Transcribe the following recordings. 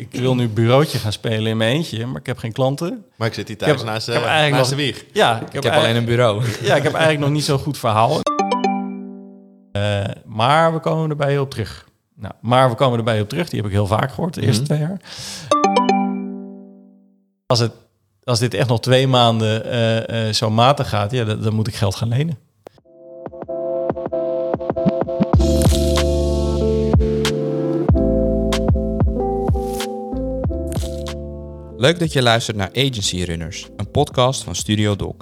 ik wil nu bureautje gaan spelen in mijn eentje, maar ik heb geen klanten. Maar ik zit hier thuis heb- naast, uh, naast de wieg. Ja, ik heb, Ik heb alleen een bureau. Ja, ik heb eigenlijk nog niet zo'n goed verhaal. Eh, maar we komen erbij op terug. Nou, maar we komen erbij op terug. Die heb ik heel vaak gehoord de eerste Mhm. twee jaar. Als, het, als dit echt nog twee maanden eh, eh, zo matig gaat, ja, dan, dan moet ik geld gaan lenen. Leuk dat je luistert naar Agency Runners, een podcast van Studio Doc.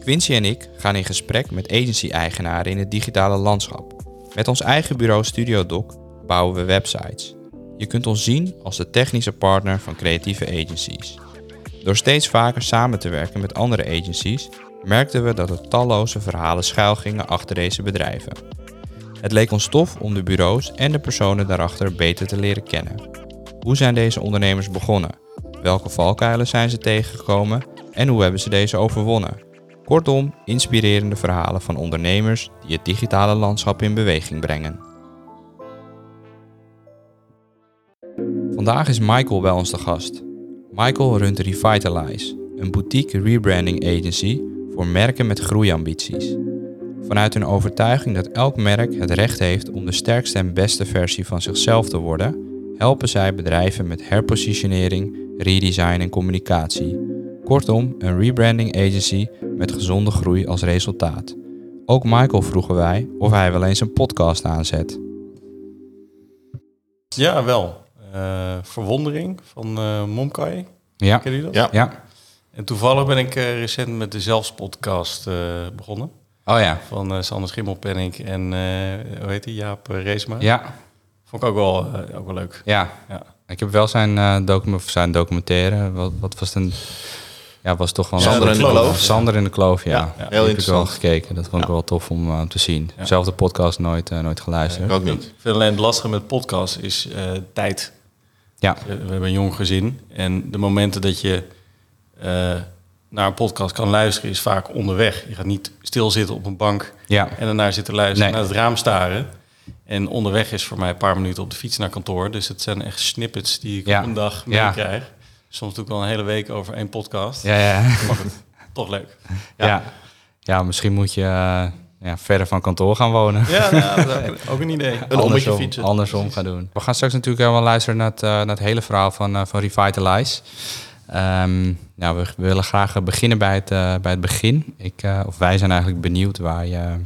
Quincy en ik gaan in gesprek met agency-eigenaren in het digitale landschap. Met ons eigen bureau Studio Doc bouwen we websites. Je kunt ons zien als de technische partner van creatieve agencies. Door steeds vaker samen te werken met andere agencies, merkten we dat er talloze verhalen schuilgingen achter deze bedrijven. Het leek ons tof om de bureaus en de personen daarachter beter te leren kennen. Hoe zijn deze ondernemers begonnen? Welke valkuilen zijn ze tegengekomen en hoe hebben ze deze overwonnen? Kortom, inspirerende verhalen van ondernemers die het digitale landschap in beweging brengen. Vandaag is Michael bij ons te gast. Michael runt Revitalize, een boutique rebranding agency voor merken met groeiambities. Vanuit hun overtuiging dat elk merk het recht heeft om de sterkste en beste versie van zichzelf te worden, helpen zij bedrijven met herpositionering, redesign en communicatie. Kortom, een rebranding agency met gezonde groei als resultaat. Ook Michael vroegen wij of hij wel eens een podcast aanzet. Ja, wel. Eh, verwondering van eh Momkai. Ja, Ken je dat? Ja. ja. En toevallig ben ik eh, recent met de Zelfs-podcast eh, begonnen. Oh ja, Van eh Sander Schimmelpenning en, eh, hoe heet hij, Jaap uh, Reesma. ja, Vond ik ook wel, eh, ook wel leuk. ja. Ja. Ik heb wel zijn, eh document, of zijn documentaire, wat, wat was het een... Ja, was toch wel... Sander in de Kloof. Sander in de Kloof, ja. Ja, ja, ja. Heel heb ik wel interessant. gekeken. Dat vond ik Ja. wel tof om, eh, te zien. Ja. Zelfde podcast nooit, eh, nooit geluisterd. Ik ook niet. Ik vind alleen het lastige met podcast is eh, tijd. Ja, We hebben een jong gezin en de momenten dat je eh, naar een podcast kan luisteren is vaak onderweg. Je gaat niet stilzitten op een bank ja. en daarnaar zitten luisteren, Nee. naar het raam staren. En onderweg is voor mij een paar minuten op de fiets naar kantoor. Dus het zijn echt snippets die ik Ja. op een dag Ja. meekrijg. Soms doe ik wel een hele week over één podcast. Ja, ja. Maar goed, toch leuk. Ja. ja. misschien moet je eh, ja, verder van kantoor gaan wonen. Ja, nou, dat is ook, een idee. Een andersom, fietsen. andersom gaan doen. We gaan straks natuurlijk wel luisteren naar het, eh, naar het hele verhaal van, eh, van Revitalize. Ehm, nou, we, willen graag eh, beginnen bij het, eh, bij het begin. Ik, eh, of wij zijn eigenlijk benieuwd waar je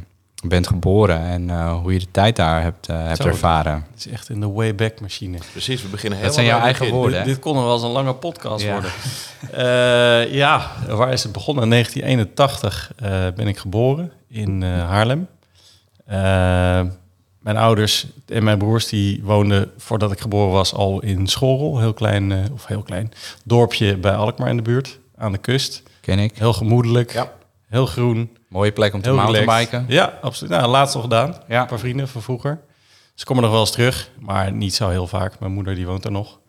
bent geboren en eh, hoe je de tijd daar hebt, eh, hebt Zo. ervaren. Het is echt in de Wayback machine. Precies, we beginnen Dat helemaal zijn jouw eigen begin. woorden. hè? Dit, dit kon nog wel eens een lange podcast Ja. worden. Eh, ja, waar is het begonnen? In 1981 eh, ben ik geboren in eh, Haarlem. Mijn ouders en mijn broers die woonden voordat ik geboren was al in Schorrel. Heel klein, eh, of heel klein, dorpje bij Alkmaar in de buurt, aan de kust. Ken ik. Heel gemoedelijk, Ja. heel groen. Mooie plek om te mountainbiken. Ja, absoluut. Nou, laatst nog gedaan. Ja. Een paar vrienden van vroeger. Ze komen nog wel eens terug, maar niet zo heel vaak. Mijn moeder die woont er nog.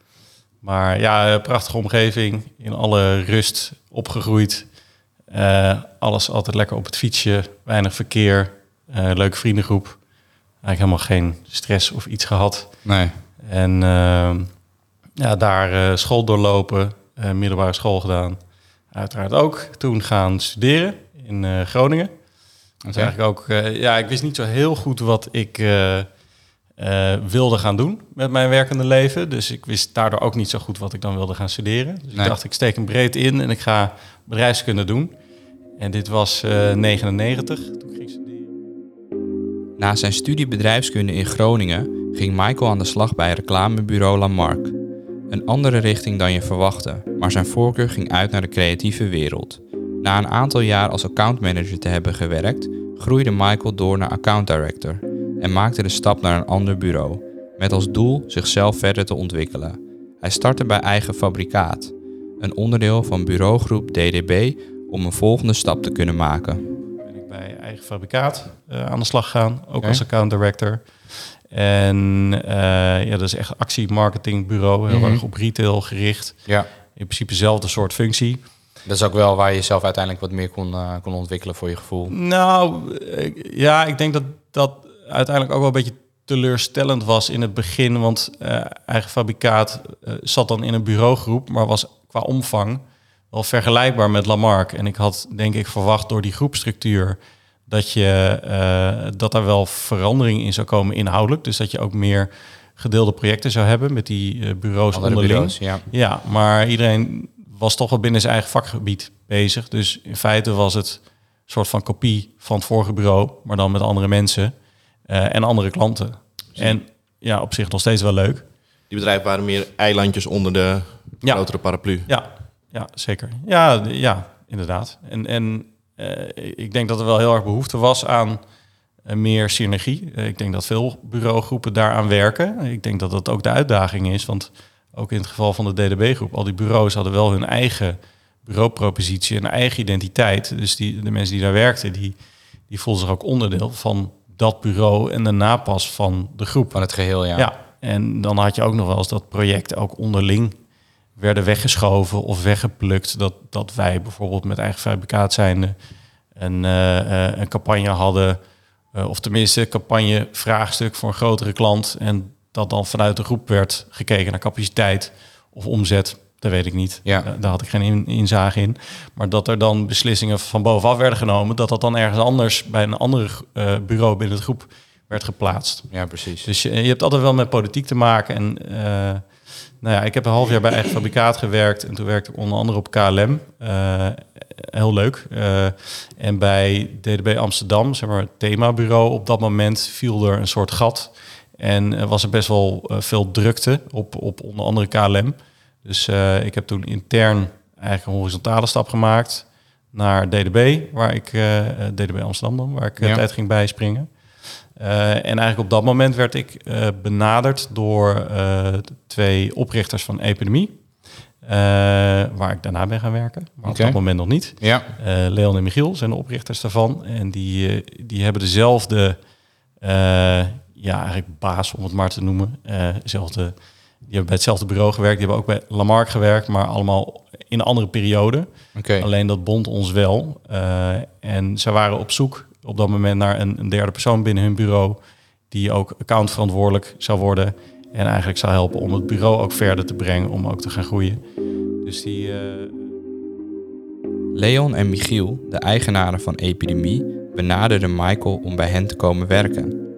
Maar ja, eh, prachtige omgeving. In alle rust opgegroeid. Eh, alles altijd lekker op het fietsje. Weinig verkeer. eh, leuke vriendengroep. Eigenlijk helemaal geen stress of iets gehad. Nee. En ehm, ja, daar school doorlopen. middelbare school gedaan. Uiteraard ook. Toen gaan studeren in eh, Groningen. Dat is Oké. eigenlijk ook, eh, ja, ik wist niet zo heel goed wat ik eh, wilde gaan doen met mijn werkende leven. Dus ik wist daardoor ook niet zo goed wat ik dan wilde gaan studeren. Dus Nee. ik dacht, ik steek hem breed in en ik ga bedrijfskunde doen. En dit was eh 99 toen ik ging studeren. Na zijn studie bedrijfskunde in Groningen ging Michael aan de slag bij reclamebureau Lamarck. Een andere richting dan je verwachtte, maar zijn voorkeur ging uit naar de creatieve wereld. Na een aantal jaar als accountmanager te hebben gewerkt, groeide Michael door naar account director en maakte de stap naar een ander bureau, met als doel zichzelf verder te ontwikkelen. Hij startte bij Eigen Fabrikaat, een onderdeel van bureaugroep DDB om een volgende stap te kunnen maken. ben ik bij eigen fabrikaat eh, aan de slag gegaan, ook als account director. En eh, ja, dat is echt actie-marketingbureau, heel Mhm. erg op retail gericht. Ja. In principe dezelfde soort functie. Dat is ook wel waar je jezelf uiteindelijk wat meer kon, eh, kon ontwikkelen voor je gevoel. Nou, ja, ik denk dat dat uiteindelijk ook wel een beetje teleurstellend was in het begin. Want eh, eigen fabrikaat eh, zat dan in een bureaugroep, maar was qua omvang wel vergelijkbaar met Lamarck. En ik had denk ik verwacht door die groepstructuur dat, je, dat er wel verandering in zou komen inhoudelijk. Dus dat je ook meer gedeelde projecten zou hebben met die bureaus Andere onderling. bureaus, ja. Ja, maar iedereen was toch wel binnen zijn eigen vakgebied bezig. Dus in feite was het een soort van kopie van het vorige bureau, maar dan met andere mensen eh, en andere klanten. En ja, op zich nog steeds wel leuk. Die bedrijven waren meer eilandjes onder de Ja. grotere paraplu. Ja, ja zeker. Ja, ja inderdaad. En, en eh, ik denk dat er wel heel erg behoefte was aan eh, meer synergie. Ik denk dat veel bureaugroepen daaraan werken. Ik denk dat dat ook de uitdaging is, want ook in het geval van de DDB-groep, al die bureaus hadden wel hun eigen bureaupropositie, een eigen identiteit. Dus die, de mensen die daar werkten, die, die voelden zich ook onderdeel van dat bureau en de napas van de groep. Van het geheel, ja. Ja. en dan had je ook nog wel eens dat projecten ook onderling werden weggeschoven of weggeplukt. Dat, dat wij bijvoorbeeld met eigen fabrikaat zijnde een, eh, eh, een campagne hadden, eh, of tenminste een campagne vraagstuk voor een grotere klant. En dat dan vanuit de groep werd gekeken naar capaciteit of omzet. Dat weet ik niet. Ja. Eh, Daar had ik geen in- inzage in. Maar dat er dan beslissingen van bovenaf werden genomen, dat dat dan ergens anders bij een ander eh, bureau binnen de groep werd geplaatst. Ja, precies. Dus je, je hebt altijd wel met politiek te maken. En eh, nou ja, ik heb een half jaar bij eigen fabrikaat gewerkt. En toen werkte ik onder andere op KLM. Heel leuk. En bij DDB Amsterdam, zeg maar het themabureau, op dat moment viel er een soort gat. En er was er best wel eh, veel drukte op, op onder andere KLM. Dus eh, ik heb toen intern eigenlijk een horizontale stap gemaakt naar DDB, waar ik eh, eh, DDB Amsterdam dan, waar ik eh, Ja. tijd ging bijspringen. Eh, en eigenlijk op dat moment werd ik eh, benaderd door eh, twee oprichters van Epidemie. eh, waar ik daarna ben gaan werken. Maar op dat moment nog niet. Ja, Eh, Leon en Michiel zijn de oprichters daarvan. En die, eh, die hebben dezelfde, eh, ja, eigenlijk baas om het maar te noemen. Dezelfde, die hebben bij hetzelfde bureau gewerkt. Die hebben ook bij Lamarck gewerkt, maar allemaal in een andere periode. Alleen dat bond ons wel. Eh, en ze waren op zoek op dat moment naar een, een derde persoon binnen hun bureau. Die ook accountverantwoordelijk zou worden. En eigenlijk zou helpen om het bureau ook verder te brengen. Om ook te gaan groeien. Dus die... eh, Leon en Michiel, de eigenaren van Epidemie, benaderden Michael om bij hen te komen werken.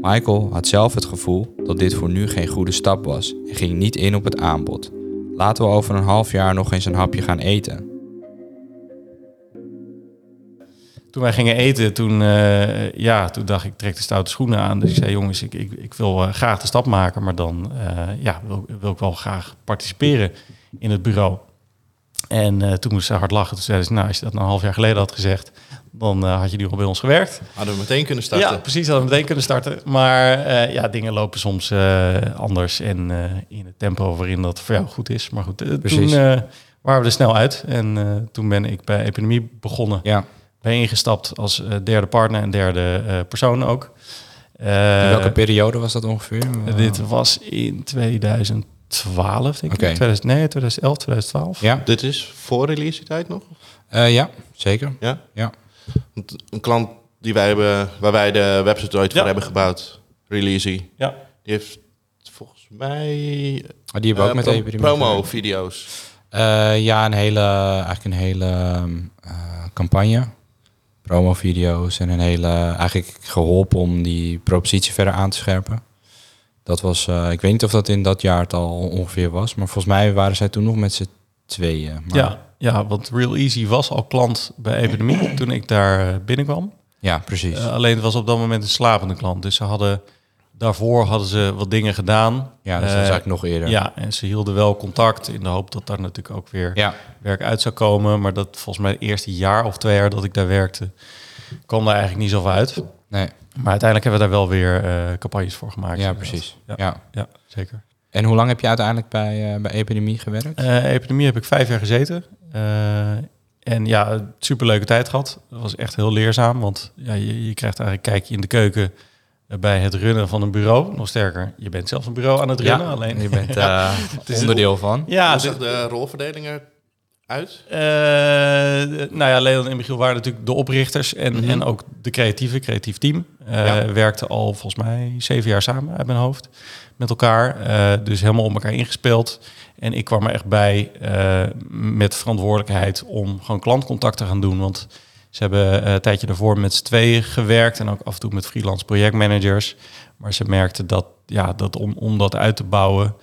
Michael had zelf het gevoel dat dit voor nu geen goede stap was en ging niet in op het aanbod. Laten we over een half jaar nog eens een hapje gaan eten. Toen wij gingen eten, toen, eh, ja, toen dacht ik, trek de stoute schoenen aan. Dus ik zei, jongens, ik, ik, ik wil eh, graag de stap maken, maar dan eh, ja, wil, wil ik wel graag participeren in het bureau. En eh, toen moest ze hard lachen. Toen zeiden ze, nou, als je dat nou een half jaar geleden had gezegd, dan eh, had je nu al bij ons gewerkt. Hadden we meteen kunnen starten. Ja, precies, hadden we meteen kunnen starten. Maar eh, ja, dingen lopen soms eh, anders en eh, in het tempo waarin dat voor jou goed is. Maar goed, toen Precies. eh, waren we er snel uit. En eh, toen ben ik bij Epidemie begonnen Ja, ben ingestapt als derde partner en derde eh, persoon ook. Eh, in welke periode was dat ongeveer? dit was in 2012, denk ik. 2000, nee, 2011, 2012. Ja, Dit is voor release tijd nog? Eh, ja zeker. Ja? Ja. Een klant die wij hebben, waar wij de website ooit Ja. voor hebben gebouwd, Releasy, Ja. die heeft volgens mij Maar die hebben ook eh, met pro- promo-video's. Eh, ja, een hele, eigenlijk een hele eh, campagne. Promo-video's en een hele, eigenlijk geholpen om die propositie verder aan te scherpen. Dat was, eh, ik weet niet of dat in dat jaar het al ongeveer was, maar volgens mij waren zij toen nog met z'n tweeën. Maar, Ja, ja, want Real Easy was al klant bij Epidemie toen ik daar eh, binnenkwam. ja, precies. Eh, alleen het was op dat moment een slapende klant. Dus ze hadden, daarvoor hadden ze wat dingen gedaan. ja, dus dat is eigenlijk nog eerder. Ja, en ze hielden wel contact in de hoop dat daar natuurlijk ook weer ja, werk uit zou komen. Maar dat volgens mij het eerste jaar of twee jaar dat ik daar werkte, kwam daar eigenlijk niet zoveel uit. nee, Maar uiteindelijk hebben we daar wel weer eh, campagnes voor gemaakt. ja, precies. Ja. Ja. Ja, zeker. En hoe lang heb je uiteindelijk bij, eh, bij Epidemie gewerkt? Eh, epidemie heb ik vijf jaar gezeten. Eh, en ja, superleuke tijd gehad. Dat was echt heel leerzaam, want ja, je, je krijgt eigenlijk een kijkje in de keuken bij het runnen van een bureau. Nog sterker, je bent zelf een bureau aan het runnen. alleen je bent eh, is- onderdeel van. ja, Hoe dit- zag de rolverdeling uit? Eh, nou ja, Leon en Michiel waren natuurlijk de oprichters en, Mhm. en ook de creatieve, creatief team. Ja. Werkten al volgens mij zeven jaar samen uit mijn hoofd met elkaar. Eh, dus helemaal op elkaar ingespeeld. En ik kwam er echt bij met verantwoordelijkheid om gewoon klantcontact te gaan doen. Want ze hebben een tijdje daarvoor met z'n tweeën gewerkt en ook af en toe met freelance projectmanagers. Maar ze merkten dat, ja, dat om, om dat uit te bouwen,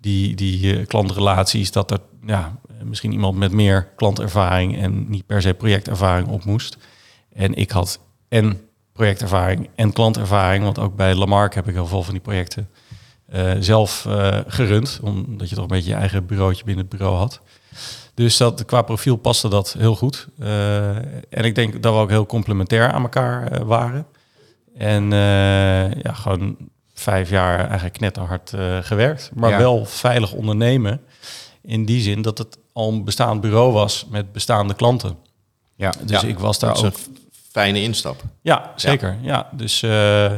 die, die klantrelaties, dat er ja, misschien iemand met meer klantervaring en niet per se projectervaring op moest. En ik had en projectervaring en klantervaring, want ook bij Lamarck heb ik heel veel van die projecten eh, zelf eh, gerund, omdat je toch een beetje je eigen bureautje binnen het bureau had. Dus dat, qua profiel paste dat heel goed. Eh, en ik denk dat we ook heel complementair aan elkaar eh, waren. En eh, ja, gewoon vijf jaar eigenlijk knetterhard eh gewerkt. Maar Ja. wel veilig ondernemen. In die zin dat het al een bestaand bureau was met bestaande klanten. Ja. Dus Ja, ik was daar Dat is ook... een f- fijne instap. Ja, zeker. Ja, dus, eh,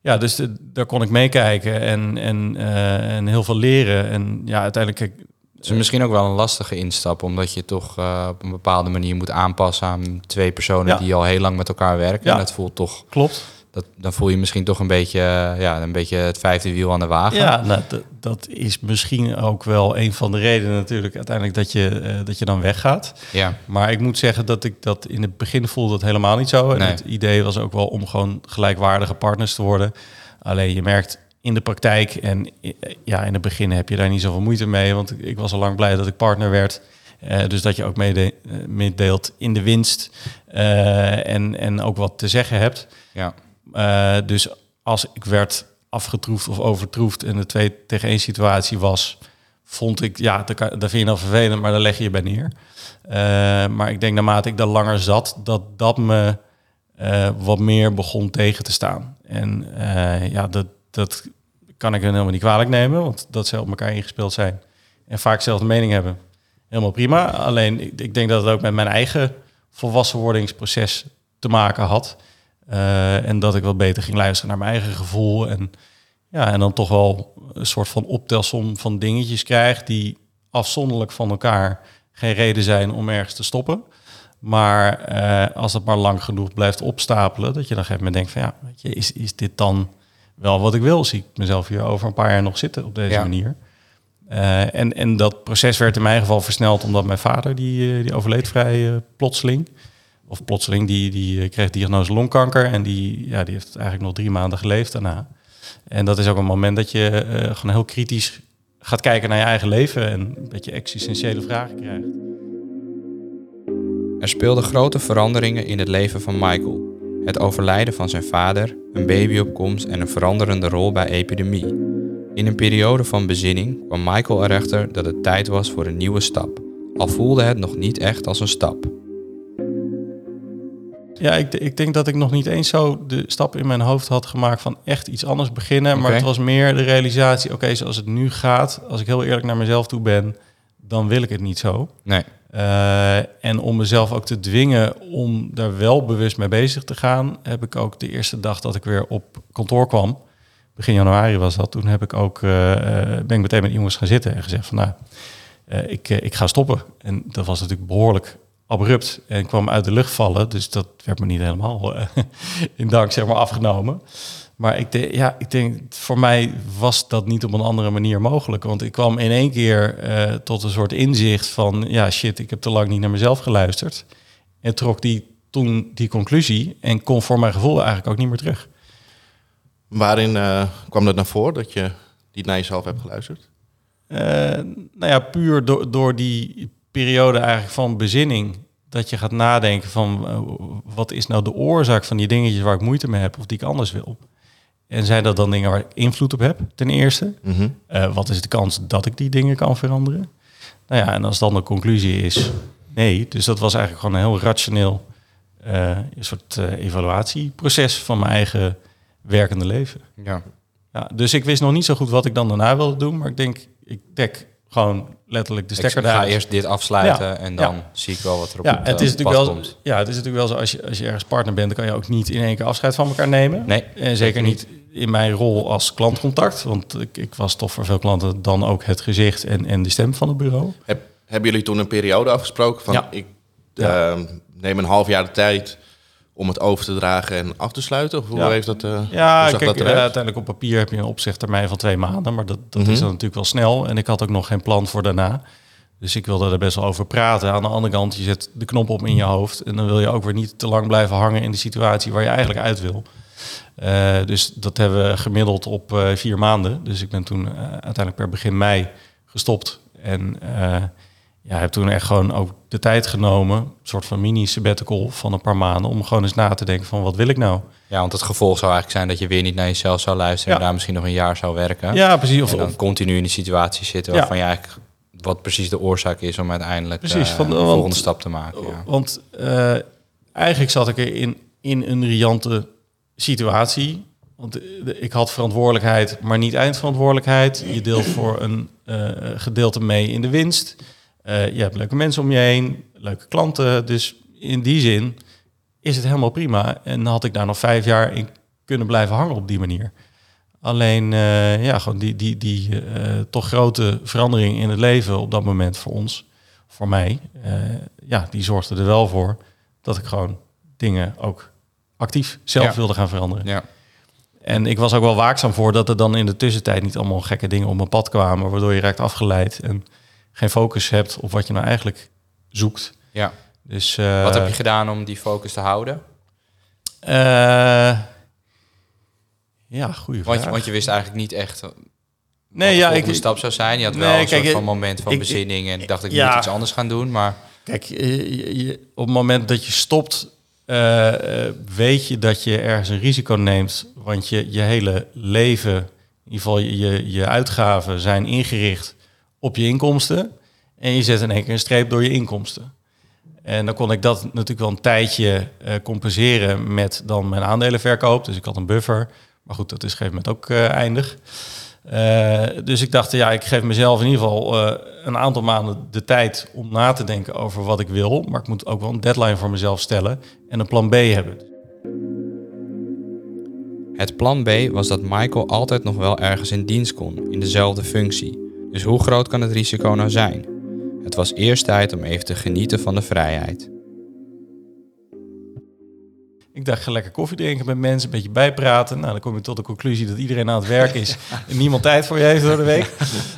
ja, dus de- daar kon ik meekijken en, en, eh, en heel veel leren. En ja, uiteindelijk... kijk, Het is misschien ook wel een lastige instap, omdat je toch eh, op een bepaalde manier moet aanpassen aan twee personen Ja. die al heel lang met elkaar werken. Ja. En dat voelt toch, Klopt. Dat, dan voel je misschien toch een beetje, eh, ja, een beetje het vijfde wiel aan de wagen. Ja, nou, dat, is misschien ook wel een van de redenen natuurlijk uiteindelijk dat je, eh, dat je dan weggaat. ja. Maar ik moet zeggen dat ik dat in het begin voelde dat helemaal niet zo. En Nee. het idee was ook wel om gewoon gelijkwaardige partners te worden. Alleen je merkt in de praktijk en eh, ja, in het begin heb je daar niet zoveel moeite mee. Want ik was al lang blij dat ik partner werd. Dus dat je ook meede, eh, meedeelt in de winst en, en ook wat te zeggen hebt. ja. Eh, dus als ik werd afgetroefd of overtroefd en de twee tegen één situatie was, vond ik, ja, dat, vind je dan vervelend, maar daar leg je je bij neer. Eh, maar ik denk naarmate ik daar langer zat, dat dat me eh, wat meer begon tegen te staan. En ja, dat, dat kan ik hun helemaal niet kwalijk nemen, want dat ze op elkaar ingespeeld zijn en vaak dezelfde mening hebben. Helemaal prima. Alleen ik, ik denk dat het ook met mijn eigen volwassenwordingsproces te maken had. Eh, en dat ik wat beter ging luisteren naar mijn eigen gevoel. En, ja, en dan toch wel een soort van optelsom van dingetjes krijg die afzonderlijk van elkaar geen reden zijn om ergens te stoppen. Maar eh, als het maar lang genoeg blijft opstapelen, dat je dan op een gegeven moment denkt van ja, weet je, is, is dit dan wel wat ik wil? Zie ik mezelf hier over een paar jaar nog zitten op deze Ja. manier? Eh, en, en dat proces werd in mijn geval versneld omdat mijn vader, die, die overleed vrij plotseling. Of plotseling, die, die eh, kreeg diagnose longkanker en die, ja, die heeft eigenlijk nog drie maanden geleefd daarna. En dat is ook een moment dat je eh, gewoon heel kritisch gaat kijken naar je eigen leven en een beetje existentiële vragen krijgt. Er speelden grote veranderingen in het leven van Michael. Het overlijden van zijn vader, een babyopkomst en een veranderende rol bij epidemie. In een periode van bezinning kwam Michael erachter dat het tijd was voor een nieuwe stap, al voelde het nog niet echt als een stap. Ja, ik, ik denk dat ik nog niet eens zo de stap in mijn hoofd had gemaakt van echt iets anders beginnen. Maar het was meer de realisatie, oké, zoals het nu gaat, als ik heel eerlijk naar mezelf toe ben, dan wil ik het niet zo. Nee, Eh, en om mezelf ook te dwingen om daar wel bewust mee bezig te gaan, heb ik ook de eerste dag dat ik weer op kantoor kwam, begin januari was dat, toen heb ik ook, eh, eh, ben ik meteen met jongens gaan zitten en gezegd van nou, ik, ik ga stoppen. En dat was natuurlijk behoorlijk abrupt en kwam uit de lucht vallen, dus dat werd me niet helemaal eh, in dank zeg maar afgenomen. Maar ik, denk, ja, ik denk, voor mij was dat niet op een andere manier mogelijk. Want ik kwam in één keer eh, tot een soort inzicht van... ja, shit, ik heb te lang niet naar mezelf geluisterd. En trok die toen die conclusie en kon voor mijn gevoel eigenlijk ook niet meer terug. Waarin eh, kwam dat naar voren dat je niet naar jezelf hebt geluisterd? Nou ja, puur door, door die periode eigenlijk van bezinning... dat je gaat nadenken van... eh, wat is nou de oorzaak van die dingetjes waar ik moeite mee heb... of die ik anders wil. En zijn dat dan dingen waar ik invloed op heb, ten eerste... Mhm. Eh, wat is de kans dat ik die dingen kan veranderen? Nou ja, en als dan de conclusie is nee, dus dat was eigenlijk gewoon een heel rationeel eh, een soort evaluatieproces van mijn eigen werkende leven. ja. Ja, dus ik wist nog niet zo goed wat ik dan daarna wilde doen, maar ik denk, ik trek gewoon letterlijk de Ik stekker ga eruit. eerst dit afsluiten Ja, en dan ja. zie ik wel wat er op Ja, het, het eh, is, natuurlijk wel, komt. ja, het is natuurlijk wel zo, als je, als je ergens partner bent, dan kan je ook niet in één keer afscheid van elkaar nemen. Nee, En zeker niet in mijn rol als klantcontact, want ik, ik was toch voor veel klanten dan ook het gezicht en, en de stem van het bureau. Heb, hebben jullie toen een periode afgesproken van Ja. ik Ja. eh, neem een half jaar de tijd om het over te dragen en af te sluiten? Of hoe Ja. heeft dat? eh, Ja, kijk, dat eh, uiteindelijk op papier heb je een opzegtermijn van twee maanden. Maar dat, dat Mhm. is dan natuurlijk wel snel. En ik had ook nog geen plan voor daarna. Dus ik wilde er best wel over praten. Aan de andere kant, je zet de knop op in je hoofd. En dan wil je ook weer niet te lang blijven hangen in de situatie waar je eigenlijk uit wil. Eh, dus dat hebben we gemiddeld op vier maanden. Dus ik ben toen uiteindelijk per begin mei gestopt. En ja, heb toen echt gewoon ook de tijd genomen, een soort van mini sabbatical van een paar maanden, om gewoon eens na te denken van wat wil ik nou? Ja, want het gevolg zou eigenlijk zijn dat je weer niet naar jezelf zou luisteren... en Ja. daar misschien nog een jaar zou werken. Ja, precies. Of, en dan of continu in die situatie zitten Ja. waarvan je eigenlijk... wat precies de oorzaak is om uiteindelijk Precies, eh, van de- de want- volgende stap te maken. Ja. Want eh, eigenlijk zat ik er in, in een riante situatie. Want eh, de- ik had verantwoordelijkheid, maar niet eindverantwoordelijkheid. Je deelt voor een gedeelte mee in de winst. Eh, je hebt leuke mensen om je heen, leuke klanten. Dus in die zin is het helemaal prima. En had ik daar nog vijf jaar in kunnen blijven hangen op die manier. Alleen, eh, ja, gewoon die, die, die eh, toch grote verandering in het leven op dat moment voor ons, voor mij, ja, die zorgde er wel voor dat ik gewoon dingen ook actief zelf Ja. wilde gaan veranderen. Ja. En ik was ook wel waakzaam voor dat er dan in de tussentijd niet allemaal gekke dingen op mijn pad kwamen, waardoor je raakt afgeleid en geen focus hebt op wat je nou eigenlijk zoekt. ja. Dus, eh, Wat heb je gedaan om die focus te houden? eh, ja, goede vraag. Want je, want je wist eigenlijk niet echt wat nee, de ja, ik, stap zou zijn. Je had Nee, wel een kijk, soort van ik- moment van ik- bezinning en dacht ik ja. moet iets anders gaan doen. Maar Kijk, je- je- op het moment dat je stopt, eh, eh, weet je dat je ergens een risico neemt. Want je, je hele leven, in ieder geval je, je uitgaven, zijn ingericht op je inkomsten. En je zet in één keer een streep door je inkomsten. En dan kon ik dat natuurlijk wel een tijdje eh, compenseren met dan mijn aandelenverkoop. Dus ik had een buffer. Maar goed, dat is een gegeven moment ook eh, eindig. Eh, dus ik dacht, ja, ik geef mezelf in ieder geval een aantal maanden de tijd om na te denken over wat ik wil. Maar ik moet ook wel een deadline voor mezelf stellen en een plan B hebben. het plan B was dat Michael altijd nog wel ergens in dienst kon, in dezelfde functie. Dus hoe groot kan het risico nou zijn? Het was eerst tijd om even te genieten van de vrijheid. Ik dacht, ga lekker koffie drinken met mensen, een beetje bijpraten. Nou, dan kom je tot de conclusie dat iedereen aan het werk is en niemand tijd voor je heeft door de week.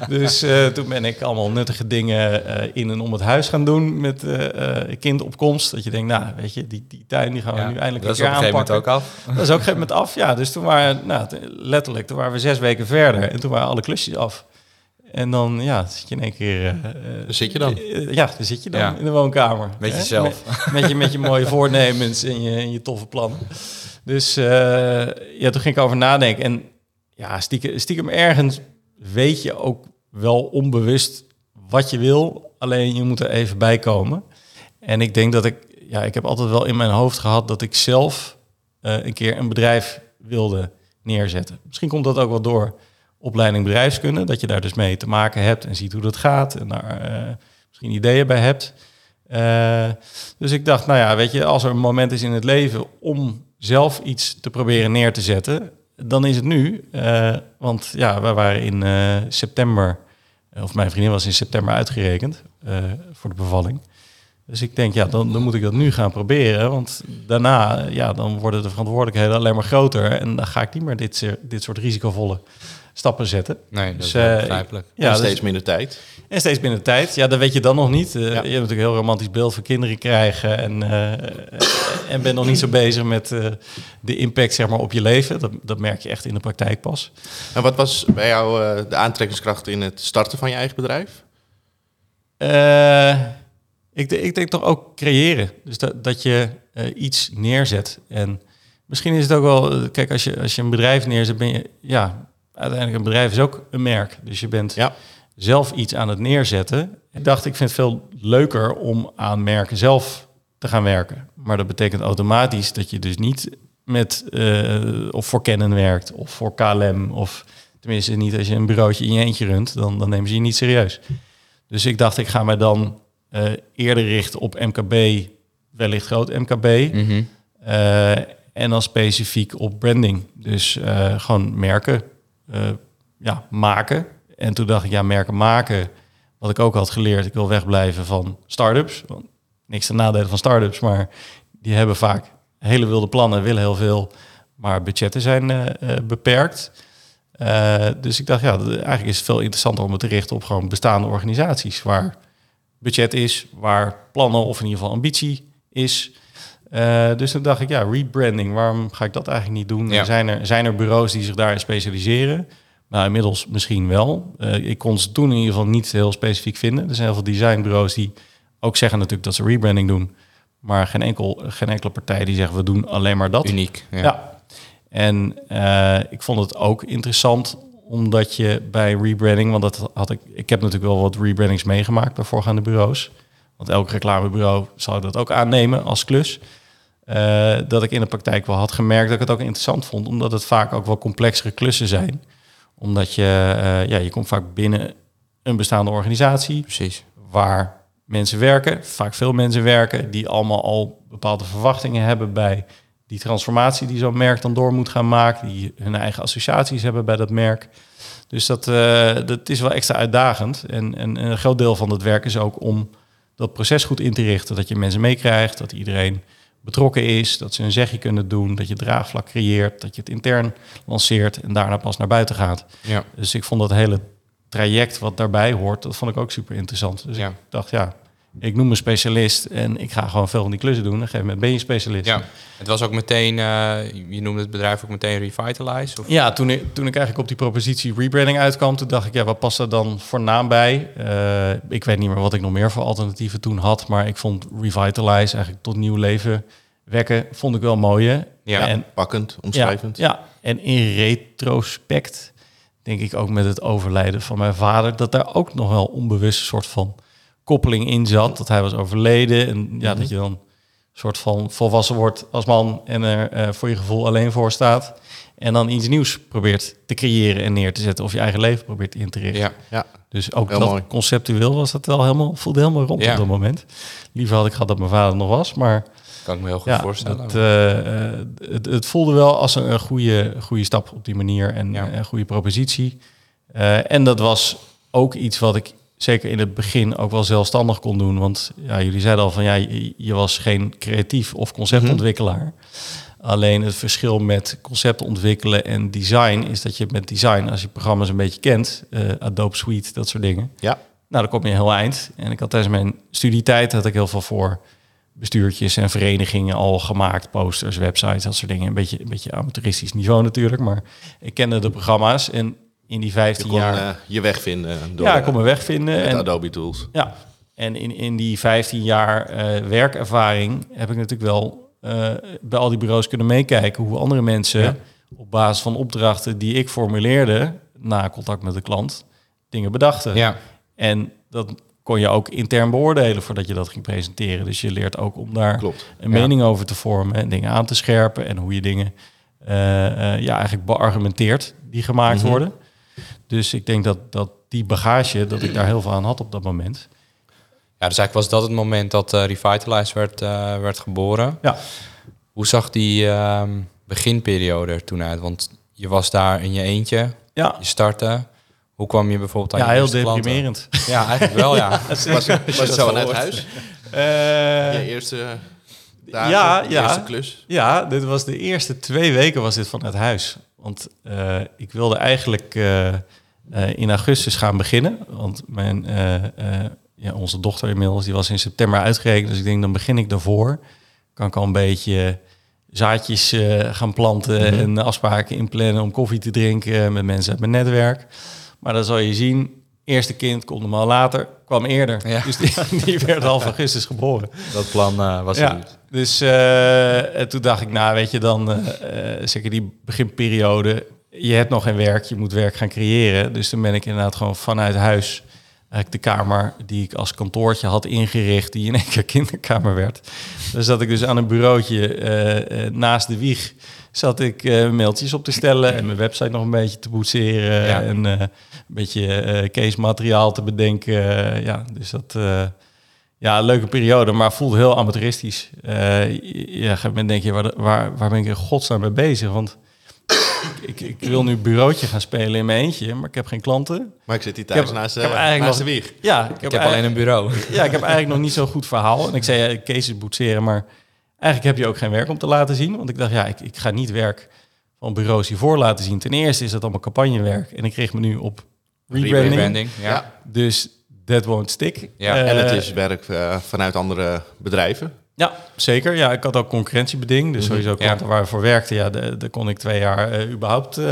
Dus eh, toen ben ik allemaal nuttige dingen eh, in en om het huis gaan doen met eh eh kindopkomst. Dat je denkt, nou, weet je, die, die tuin die gaan we nu eindelijk dat is op een gegeven moment aanpakken. ook af. Dat is ook op een gegeven moment af, ja. Dus toen waren, nou, letterlijk, toen waren we zes weken verder en toen waren alle klusjes af. En dan, ja, zit je in één keer... eh, eh, Daar zit je dan. eh, ja, daar zit je dan Ja. in de woonkamer. Met Hè? jezelf. Met, met je, met je mooie voornemens en je, en je toffe plannen. Dus eh, ja, toen ging ik over nadenken. En ja, stiekem, stiekem ergens weet je ook wel onbewust wat je wil. Alleen je moet er even bij komen. En ik denk dat ik... Ja, ik heb altijd wel in mijn hoofd gehad dat ik zelf eh, een keer een bedrijf wilde neerzetten. Misschien komt dat ook wel door opleiding bedrijfskunde. Dat je daar dus mee te maken hebt en ziet hoe dat gaat. En daar eh, misschien ideeën bij hebt. Eh, dus ik dacht, nou ja, weet je, als er een moment is in het leven om zelf iets te proberen neer te zetten, dan is het nu. Eh, want ja, we waren in september, of mijn vriendin was in september uitgerekend voor de bevalling. Dus ik denk, ja, dan, dan moet ik dat nu gaan proberen. Want daarna, ja, dan worden de verantwoordelijkheden alleen maar groter. En dan ga ik niet meer dit, dit soort risicovolle stappen zetten. Nee, dat Dus, is eh, begrijpelijk. Ja, en dus- steeds minder tijd. en steeds binnen de tijd. Ja, dat weet je dan nog niet. Eh, Ja. Je hebt natuurlijk een heel romantisch beeld van kinderen krijgen. En, eh, en ben nog niet zo bezig met eh, de impact zeg maar, op je leven. Dat, dat merk je echt in de praktijk pas. En wat was bij jou eh, de aantrekkingskracht in het starten van je eigen bedrijf? Eh, ik, ik denk toch ook creëren. Dus dat, dat je iets neerzet. En misschien is het ook wel... Kijk, als je, als je een bedrijf neerzet, ben je... Ja, uiteindelijk een bedrijf is ook een merk. Dus je bent Ja. zelf iets aan het neerzetten. Ik dacht, ik vind het veel leuker om aan merken zelf te gaan werken. Maar dat betekent automatisch dat je dus niet met eh, of voor Canon werkt of voor KLM of tenminste niet als je een bureautje in je eentje runt, dan, dan nemen ze je niet serieus. Dus ik dacht, ik ga mij dan eh, eerder richten op MKB, wellicht groot MKB. Mhm. Eh, en dan specifiek op branding. Dus gewoon merken eh, ja, maken. En toen dacht ik, ja, merken maken. wat ik ook had geleerd, ik wil wegblijven van start-ups. Want niks ten nadele van start-ups, maar die hebben vaak hele wilde plannen, willen heel veel, maar budgetten zijn eh, eh, beperkt. Dus ik dacht, ja, eigenlijk is het veel interessanter om het te richten op gewoon bestaande organisaties waar budget is, waar plannen of in ieder geval ambitie is. Eh, dus toen dacht ik, ja, rebranding, waarom ga ik dat eigenlijk niet doen? Ja. Zijn, er, zijn er bureaus die zich daarin specialiseren? Nou, inmiddels misschien wel. Eh, ik kon ze toen in ieder geval niet heel specifiek vinden. Er zijn heel veel designbureaus die ook zeggen natuurlijk dat ze rebranding doen. Maar geen, enkel, geen enkele partij die zegt we doen alleen maar dat. Uniek. Ja. Ja. En eh, ik vond het ook interessant omdat je bij rebranding, want dat had ik, ik heb natuurlijk wel wat rebrandings meegemaakt bij voorgaande bureaus. Want elk reclamebureau zou dat ook aannemen als klus. Eh, dat ik in de praktijk wel had gemerkt dat ik het ook interessant vond, omdat het vaak ook wel complexere klussen zijn. Omdat je, eh, ja, je komt vaak binnen een bestaande organisatie Precies. waar mensen werken, vaak veel mensen werken, die allemaal al bepaalde verwachtingen hebben bij die transformatie die zo'n merk dan door moet gaan maken, die hun eigen associaties hebben bij dat merk. Dus dat, eh, dat is wel extra uitdagend. En, en, en een groot deel van het werk is ook om dat proces goed in te richten, dat je mensen meekrijgt, dat iedereen betrokken is, dat ze een zegje kunnen doen, dat je draagvlak creëert, dat je het intern lanceert en daarna pas naar buiten gaat. Ja. Dus ik vond dat hele traject wat daarbij hoort, dat vond ik ook super interessant. Dus Ja. ik dacht, ja, ik noem me specialist en ik ga gewoon veel van die klussen doen. Een gegeven moment ben je specialist. ja. Het was ook meteen, eh, je noemde het bedrijf ook meteen Revitalize? Of? Ja, toen ik, toen ik eigenlijk op die propositie rebranding uitkwam, toen dacht ik, ja, wat past er dan voor naam bij? Eh, ik weet niet meer wat ik nog meer voor alternatieven toen had, maar ik vond Revitalize eigenlijk tot nieuw leven wekken, vond ik wel mooi. hè? Ja. En Pakkend, Ja, omschrijvend. ja, en in retrospect denk ik ook met het overlijden van mijn vader... dat daar ook nog wel onbewust een soort van koppeling in zat. Dat hij was overleden en ja, dat je dan een soort van volwassen wordt als man... en er eh, voor je gevoel alleen voor staat. En dan iets nieuws probeert te creëren en neer te zetten... of je eigen leven probeert in te richten. Ja. Ja, Dus ook Heel dat mooi. conceptueel was dat wel helemaal, voelde helemaal rond Ja. op dat moment. Liever had ik gehad dat mijn vader nog was, maar... Kan ik me heel goed Ja, voorstellen. het, eh, eh, het, het voelde wel als een, een goede, goede stap op die manier en Ja. een goede propositie. Eh, en dat was ook iets wat ik zeker in het begin ook wel zelfstandig kon doen. Want ja, jullie zeiden al van ja, je, je was geen creatief of conceptontwikkelaar. Alleen het verschil met concept ontwikkelen en design is dat je met design, als je programma's een beetje kent, eh, Adobe Suite, dat soort dingen, ja. nou, dan kom je heel eind. En ik had tijdens mijn studietijd had ik heel veel voor bestuurtjes en verenigingen al gemaakt, posters, websites, dat soort dingen. Een beetje, een beetje amateuristisch niveau natuurlijk, maar ik kende de programma's en in die Je 15 kon jaar, eh, je weg vinden door ja, ik eh, kon mijn weg vinden. met En, Adobe Tools. ja, en in, in die 15 jaar eh, werkervaring heb ik natuurlijk wel eh, bij al die bureaus kunnen meekijken hoe andere mensen Ja. op basis van opdrachten die ik formuleerde na contact met de klant dingen bedachten. ja. En dat kon je ook intern beoordelen voordat je dat ging presenteren. Dus je leert ook om daar Klopt. een Ja. mening over te vormen en dingen aan te scherpen en hoe je dingen eh, eh, ja, eigenlijk beargumenteert die gemaakt Mhm. worden. Dus ik denk dat, dat die bagage, dat ik daar heel veel aan had op dat moment. Ja, dus eigenlijk was dat het moment dat eh, Revitalize werd, eh, werd geboren. Ja. Hoe zag die ehm, beginperiode er toen uit? Want je was daar in je eentje, Ja, je startte. Hoe kwam je bijvoorbeeld aan ja je heel eerste klanten? deprimerend. Ja, eigenlijk wel, ja. Was, was dat het zo vanuit huis? Eh, Je eerste dagen? ja, ja. eerste klus? Ja, dit was de eerste twee weken was dit vanuit huis. Want eh, ik wilde eigenlijk eh, in augustus gaan beginnen. Want mijn, eh, eh, ja, onze dochter inmiddels, die was in september uitgerekend. Dus ik denk, dan begin ik daarvoor. Kan ik al een beetje zaadjes gaan planten en afspraken inplannen om koffie te drinken met mensen uit mijn netwerk. Maar dan zal je zien, eerste kind komt maal later, kwam eerder. Ja. Dus die, die werd half augustus geboren. Dat plan was Ja, er niet. dus en toen dacht ik, nou weet je dan, zeker die beginperiode, je hebt nog geen werk, je moet werk gaan creëren. Dus toen ben ik inderdaad gewoon vanuit huis, eigenlijk de kamer die ik als kantoortje had ingericht, die in één keer kinderkamer werd. Dus zat ik dus aan een bureautje eh, eh, naast de wieg, zat ik eh, mailtjes op te stellen en mijn website nog een beetje te boetseren Ja. en een beetje case materiaal te bedenken. Ja, dus dat... ja, een leuke periode, maar voelde heel amateuristisch. Ja, op een moment denk je, waar, waar, waar ben ik in godsnaam mee bezig? Want ik, ik wil nu bureautje gaan spelen in mijn eentje, maar ik heb geen klanten. Maar ik zit hier Ik heb- thuis naast, ik heb eh, eigenlijk naast de wieg. Ja, ik heb, Ik heb eigenlijk- alleen een bureau. ja, ik heb eigenlijk nog niet zo'n goed verhaal. En ik zei, ja, cases boetseren, maar eigenlijk heb je ook geen werk om te laten zien. Want ik dacht, ja, ik, ik ga niet werk van bureaus hiervoor laten zien. Ten eerste is dat allemaal campagnewerk. En ik richt me nu op rebranding. Rebranding, ja. Ja. Dus that won't stick. Ja, Eh, En het is werk eh, vanuit andere bedrijven. Ja, zeker. Ja, ik had ook concurrentiebeding. Dus sowieso klanten waar we voor werkten, ja, daar kon ik twee jaar eh, überhaupt eh,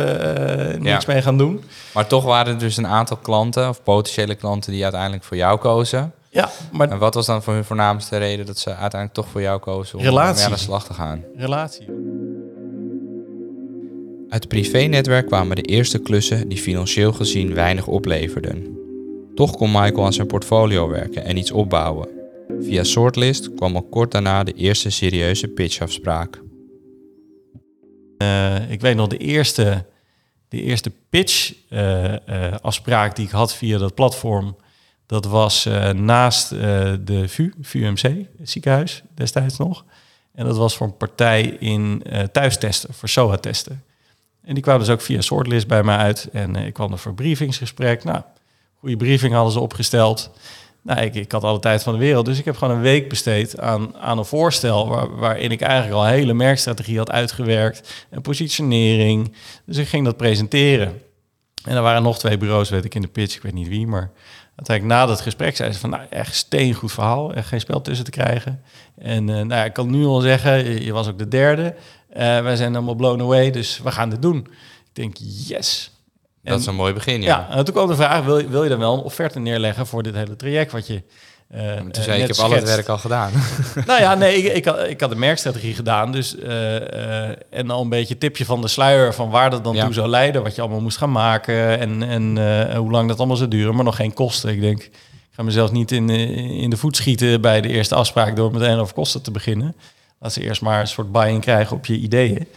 niks Ja. mee gaan doen. Maar toch waren er dus een aantal klanten of potentiële klanten die uiteindelijk voor jou kozen. Ja, maar En wat was dan voor hun voornaamste reden dat ze uiteindelijk toch voor jou kozen om Relatie. aan de slag te gaan? relatie. Uit het privé-netwerk kwamen de eerste klussen die financieel gezien weinig opleverden. Toch kon Michael aan zijn portfolio werken en iets opbouwen. Via Sortlist kwam al kort daarna de eerste serieuze pitchafspraak. Eh, ik weet nog de eerste, de eerste pitch eh, eh, die ik had via dat platform. Dat was naast de VU, VUMC, het ziekenhuis destijds nog. En dat was voor een partij in thuistesten, voor SOA-testen. En die kwamen dus ook via Sortlist bij mij uit. En ik kwam er voor briefingsgesprek. Nou, goede briefing hadden ze opgesteld. Nou, ik, ik had alle tijd van de wereld. Dus ik heb gewoon een week besteed aan, aan een voorstel... Waar, waarin ik eigenlijk al hele merkstrategie had uitgewerkt. En positionering. Dus ik ging dat presenteren. En er waren nog twee bureaus, weet ik, in de pitch. Ik weet niet wie, maar uiteindelijk na dat gesprek zei ze van... nou, echt steengoed verhaal. Echt geen spel tussen te krijgen. En eh, nou ja, ik kan nu al zeggen, je- was ook de derde. Eh, wij zijn allemaal blown away, dus we gaan dit doen. Ik denk, yes. Dat En- is een mooi begin, ja, ja. en toen kwam de vraag, wil je, wil je dan wel een offerte neerleggen voor dit hele traject wat je eh, En eh, toen zei ik heb al het werk al gedaan. Nou ja, nee, ik, ik, had, ik had de merkstrategie gedaan. Dus, eh, en al een beetje tipje van de sluier van waar dat dan Ja. toe zou leiden. Wat je allemaal moest gaan maken en, en hoe lang dat allemaal zou duren. Maar nog geen kosten. Ik denk, ik ga mezelf niet in, in de voet schieten bij de eerste afspraak... door meteen over kosten te beginnen. Laat ze eerst maar een soort buy-in krijgen op je ideeën.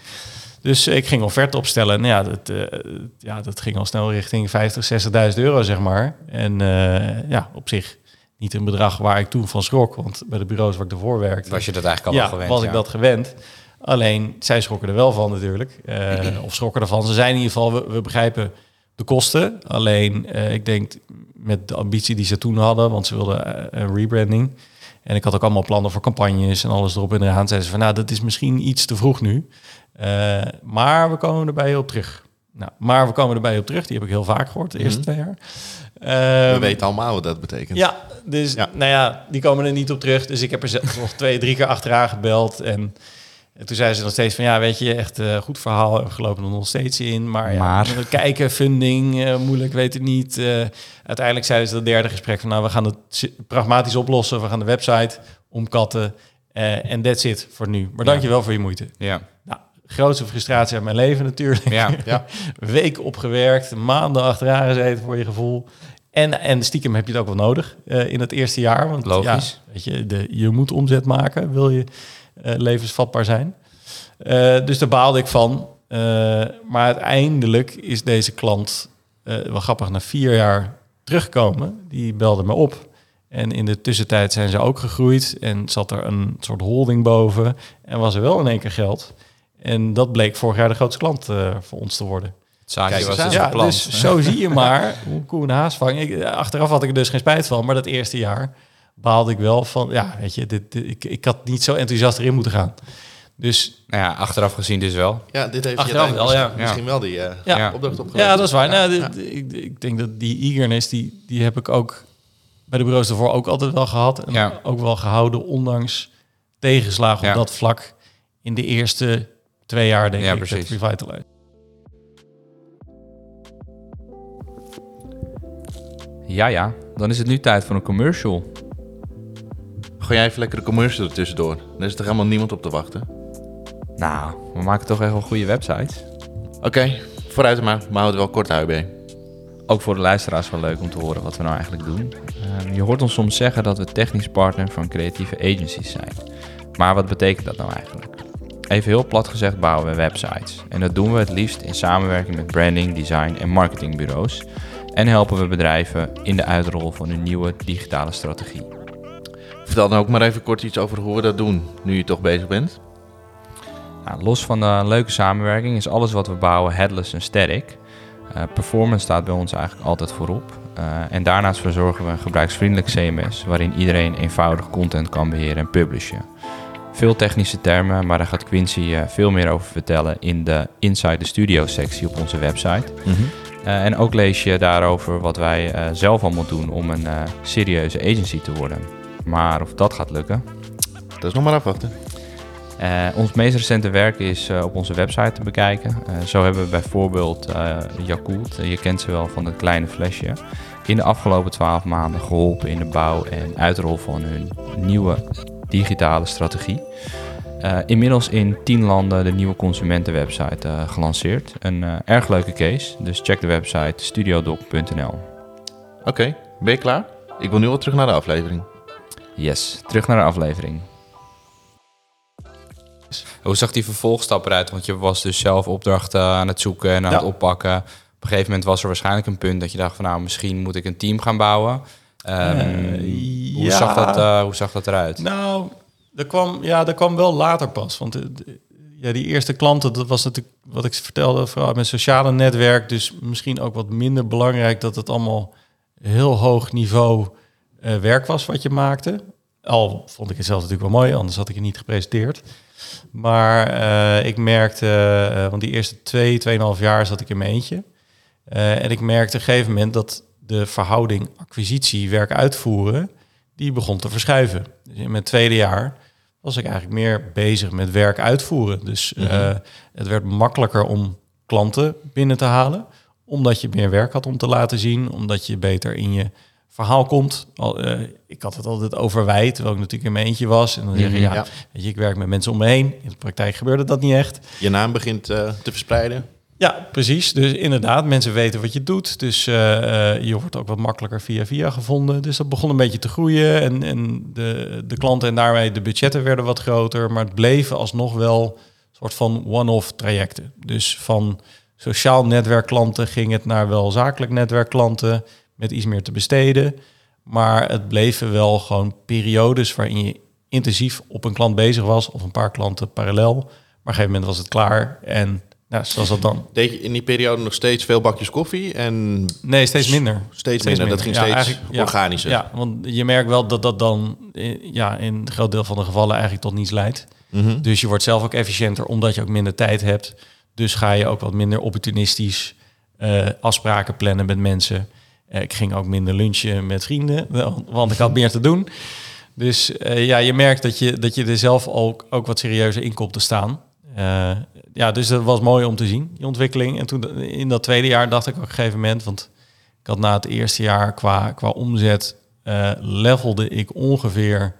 Dus ik ging offerte opstellen. Nou ja, dat, eh, ja, dat ging al snel richting 50, 60.000 euro, zeg maar. En eh, ja, op zich niet een bedrag waar ik toen van schrok. Want bij de bureaus waar ik ervoor werkte... Was je dat eigenlijk al ja, gewend? was ja. ik dat gewend. Alleen, zij schrokken er wel van natuurlijk. Eh, of schrokken ervan. Ze zeiden in ieder geval, we, we begrijpen de kosten. Alleen, ik denk met de ambitie die ze toen hadden... want ze wilden een rebranding... En ik had ook allemaal plannen voor campagnes en alles erop en eraan. Zeiden ze van, nou, dat is misschien iets te vroeg nu. Eh, maar we komen erbij op terug. Nou, maar we komen erbij op terug. Die heb ik heel vaak gehoord de eerste Mhm. twee jaar. We Ehm, weten allemaal wat dat betekent. ja, dus Ja. nou ja, die komen er niet op terug. Dus ik heb er zelf nog twee, drie keer achteraan gebeld. En toen zei ze nog steeds van ja, weet je, echt eh, goed verhaal. We gelopen er nog steeds in. Maar, ja, Maar? kijken, funding, eh, moeilijk, weet het niet. Eh, uiteindelijk zeiden ze dat derde gesprek van nou, we gaan het pragmatisch oplossen. We gaan de website omkatten. En that's it voor nu. Maar Ja. dankjewel voor je moeite. Ja, Nou, grootste frustratie uit mijn leven natuurlijk. ja. Ja. Week opgewerkt, maanden achteraan gezeten voor je gevoel. En, en stiekem heb je het ook wel nodig in het eerste jaar. Want Logisch. Ja, weet je, de, je moet omzet maken, wil je levensvatbaar zijn. Eh, dus daar baalde ik van. Eh, maar uiteindelijk is deze klant, eh, wel grappig, na vier jaar teruggekomen. Die belde me op. En in de tussentijd zijn ze ook gegroeid. En zat er een soort holding boven. En was er wel in één keer geld. En dat bleek vorig jaar de grootste klant eh, voor ons te worden. Kijk was dus een plan. dus zo zie je maar hoe koe een haas vangt. Ik, achteraf had ik er dus geen spijt van, maar dat eerste jaar baalde ik wel van, ja, weet je, dit, dit- ik, ik had niet zo enthousiast erin moeten gaan. Dus Nou ja, achteraf gezien dus wel. Ja, dit heeft Achteraf je wel, ja. misschien wel die eh, Ja. opdracht opgeleverd. ja, dat is waar. Nou, dit- Ik, ik denk dat die eagerness, die, die heb ik ook bij de bureaus ervoor ook altijd wel gehad. En Ja. ook wel gehouden, ondanks tegenslagen Ja. op dat vlak in de eerste twee jaar, denk Ja, ik, precies. Revitalize. Ja, ja. Dan is het nu tijd voor een commercial. Gooi jij even lekker de commercial er tussendoor. Dan is er helemaal niemand op te wachten. Nou, we maken toch echt wel goede websites. Oké, vooruit maar. Maar houd het wel kort, HUB. Ook voor de luisteraars wel leuk om te horen wat we nou eigenlijk doen. Ehm, je hoort ons soms zeggen dat we technisch partner van creatieve agencies zijn. Maar wat betekent dat nou eigenlijk? Even heel plat gezegd bouwen we websites. En dat doen we het liefst in samenwerking met branding, design en marketingbureaus. En helpen we bedrijven in de uitrol van hun nieuwe digitale strategie. Vertel dan ook maar even kort iets over hoe we dat doen, nu je toch bezig bent. Nou, los van de leuke samenwerking is alles wat we bouwen headless en static. Uh, performance staat bij ons eigenlijk altijd voorop. Uh, en daarnaast verzorgen we een gebruiksvriendelijk CMS waarin iedereen eenvoudig content kan beheren en publishen. Veel technische termen, maar daar gaat Quincy uh, veel meer over vertellen in de Inside the Studio sectie op onze website. Mhm. en ook lees je daarover wat wij zelf allemaal doen om een serieuze agency te worden. Maar of dat gaat lukken, dat is nog maar afwachten. Uh, ons meest recente werk is uh, op onze website te bekijken. Uh, zo hebben we bijvoorbeeld Yakult, je kent ze wel van het kleine flesje, in de afgelopen twaalf maanden geholpen in de bouw en uitrol van hun nieuwe digitale strategie. inmiddels in tien landen de nieuwe consumentenwebsite gelanceerd. Een erg leuke case, dus check de website studiodoc.nl. Oké, okay, ben je klaar? Ik wil nu wel terug naar de aflevering. Yes, terug naar de aflevering. Hoe zag die vervolgstap eruit? Want je was dus zelf opdrachten aan het zoeken en aan het oppakken. Op een gegeven moment was er waarschijnlijk een punt dat je dacht van nou, misschien moet ik een team gaan bouwen. Um, hoe, zag dat, uh, hoe zag dat eruit? Nou, dat kwam, ja, dat kwam wel later pas. Want ja, die eerste klanten, dat was natuurlijk wat ik vertelde, vooral mijn sociale netwerk. Dus misschien ook wat minder belangrijk dat het allemaal heel hoog niveau uh, werk was wat je maakte. Al vond ik het zelf natuurlijk wel mooi, anders had ik het niet gepresenteerd. Maar uh, ik merkte, uh, want die eerste twee, tweeënhalf jaar zat ik in mijn eentje. En ik merkte op een gegeven moment dat de verhouding acquisitie, werk uitvoeren, die begon te verschuiven. Dus in mijn tweede jaar was ik eigenlijk meer bezig met werk uitvoeren. Dus mm -hmm. het werd makkelijker om klanten binnen te halen, omdat je meer werk had om te laten zien, omdat je beter in je verhaal komt. Al, uh, ik had het altijd over wij, terwijl ik natuurlijk in mijn eentje was. En dan zeg je, ja, ja, Weet je, ik werk met mensen om me heen. In de praktijk gebeurde dat niet echt. Je naam begint uh, te verspreiden. Ja, precies. Dus inderdaad, mensen weten wat je doet. Dus uh, je wordt ook wat makkelijker via via gevonden. Dus dat begon een beetje te groeien. En, en de, de klanten en daarmee de budgetten werden wat groter. Maar het bleven alsnog wel een soort van one-off trajecten. Dus van sociaal netwerkklanten ging het naar wel zakelijk netwerkklanten met iets meer te besteden. Maar het bleven wel gewoon periodes waarin je intensief op een klant bezig was of een paar klanten parallel. Maar op een gegeven moment was het klaar en nou, zoals dat dan. Deed je in die periode nog steeds veel bakjes koffie? En nee, steeds minder. Steeds, minder. Dat ging steeds ja, organischer. Ja, want je merkt wel dat dat dan ja, in een groot deel van de gevallen eigenlijk tot niets leidt. Mhm. Dus je wordt zelf ook efficiënter omdat je ook minder tijd hebt. Dus ga je ook wat minder opportunistisch uh, afspraken plannen met mensen. Eh, ik ging ook minder lunchen met vrienden, want ik had meer te doen. Dus uh, ja, je merkt dat je, dat je er zelf ook, ook wat serieuzer in komt te staan. Uh, ja, dus dat was mooi om te zien, die ontwikkeling. En toen in dat tweede jaar dacht ik op een gegeven moment, want ik had na het eerste jaar qua, qua omzet, levelde ik ongeveer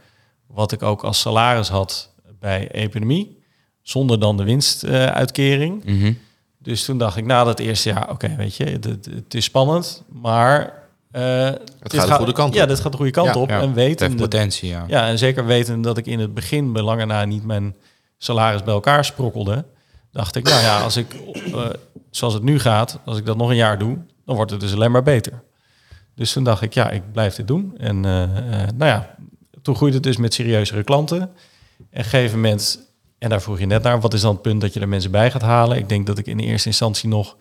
wat ik ook als salaris had bij economie, zonder dan de winstuitkering. Mm. Dus toen dacht ik na dat eerste jaar, oké, weet je, het, het, is spannend, maar uh, het gaat de goede kant op. Ja, dit gaat de goede kant ja, op. Ja, en weten dat, potentie, ja. Ja, en zeker weten dat ik in het begin bij lange na niet mijn salaris bij elkaar sprokkelde, dacht ik, nou ja, als ik uh, zoals het nu gaat, als ik dat nog een jaar doe, dan wordt het dus alleen maar beter. Dus toen dacht ik, ja, ik blijf dit doen. En uh, nou ja, toen groeide het dus met serieuzere klanten. En op een gegeven moment en daar vroeg je net naar, wat is dan het punt dat je er mensen bij gaat halen? Ik denk dat ik in de eerste instantie nog, ben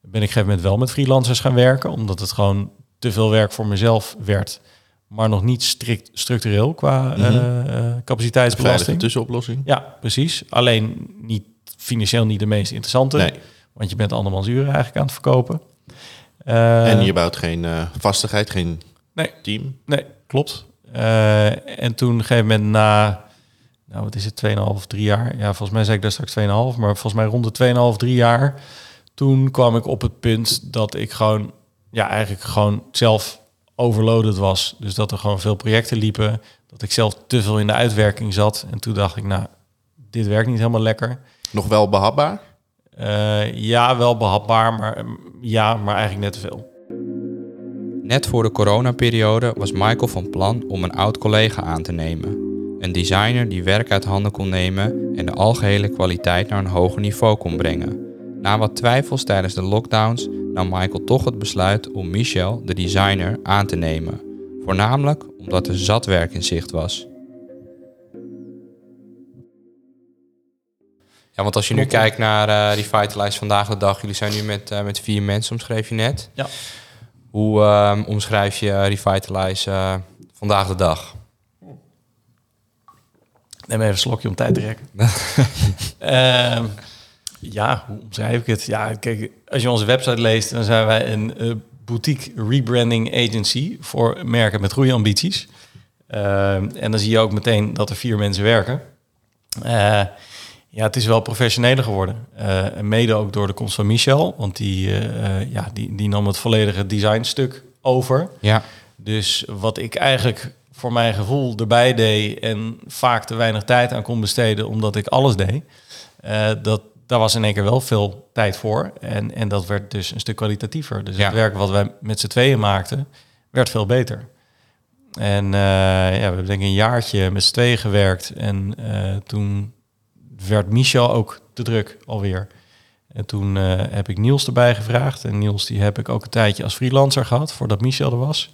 ik op een gegeven moment wel met freelancers gaan werken, omdat het gewoon te veel werk voor mezelf werd, maar nog niet strikt structureel qua mm -hmm. uh, capaciteitsbelasting. Een tussenoplossing. Ja, precies. Alleen niet financieel niet de meest interessante, nee. want je bent andermans uren eigenlijk aan het verkopen. Uh, en je bouwt geen uh, vastigheid, geen nee, team. Nee, klopt. en toen op een gegeven moment na nou wat is het, 2,5, 3 jaar. Ja, volgens mij zei ik daar straks 2,5, maar volgens mij rond de 2,5, 3 jaar. Toen kwam ik op het punt dat ik gewoon, ja, eigenlijk gewoon zelf overloaded was. Dus dat er gewoon veel projecten liepen, dat ik zelf te veel in de uitwerking zat. En toen dacht ik, nou, dit werkt niet helemaal lekker. Nog wel behapbaar? Uh, ja, wel behapbaar, maar ja, maar eigenlijk net te veel. Net voor de coronaperiode was Michael van plan om een oud collega aan te nemen. Een designer die werk uit handen kon nemen en de algehele kwaliteit naar een hoger niveau kon brengen. Na wat twijfels tijdens de lockdowns nam Michael toch het besluit om Michel, de designer, aan te nemen. Voornamelijk omdat er zat werk in zicht was. Ja, want als je nu kijkt naar eh Revitalize vandaag de dag, jullie zijn nu met, eh, met vier mensen, omschreef je net. Ja. Hoe ehm, omschrijf je Revitalize eh, vandaag de dag? Neem even een slokje om tijd te rekken. Ehm, ja, hoe omschrijf ik het? Ja, kijk, als je onze website leest, dan zijn wij een eh, boutique rebranding agency voor merken met groeiambities. Ehm, en dan zie je ook meteen dat er vier mensen werken. Eh, ja, het is wel professioneler geworden. Eh, mede ook door de komst van Michel, want die, ja, die, die nam het volledige designstuk over. Ja. Dus wat ik eigenlijk voor mijn gevoel erbij deed en vaak te weinig tijd aan kon besteden omdat ik alles deed, eh, dat, daar was in één keer wel veel tijd voor. En, en dat werd dus een stuk kwalitatiever. Dus Ja. het werk wat wij met z'n tweeën maakten, werd veel beter. En eh, ja, we hebben denk ik een jaartje met z'n tweeën gewerkt. En eh, toen werd Michel ook te druk alweer. En toen heb ik Niels erbij gevraagd. En Niels die heb ik ook een tijdje als freelancer gehad, voordat Michel er was.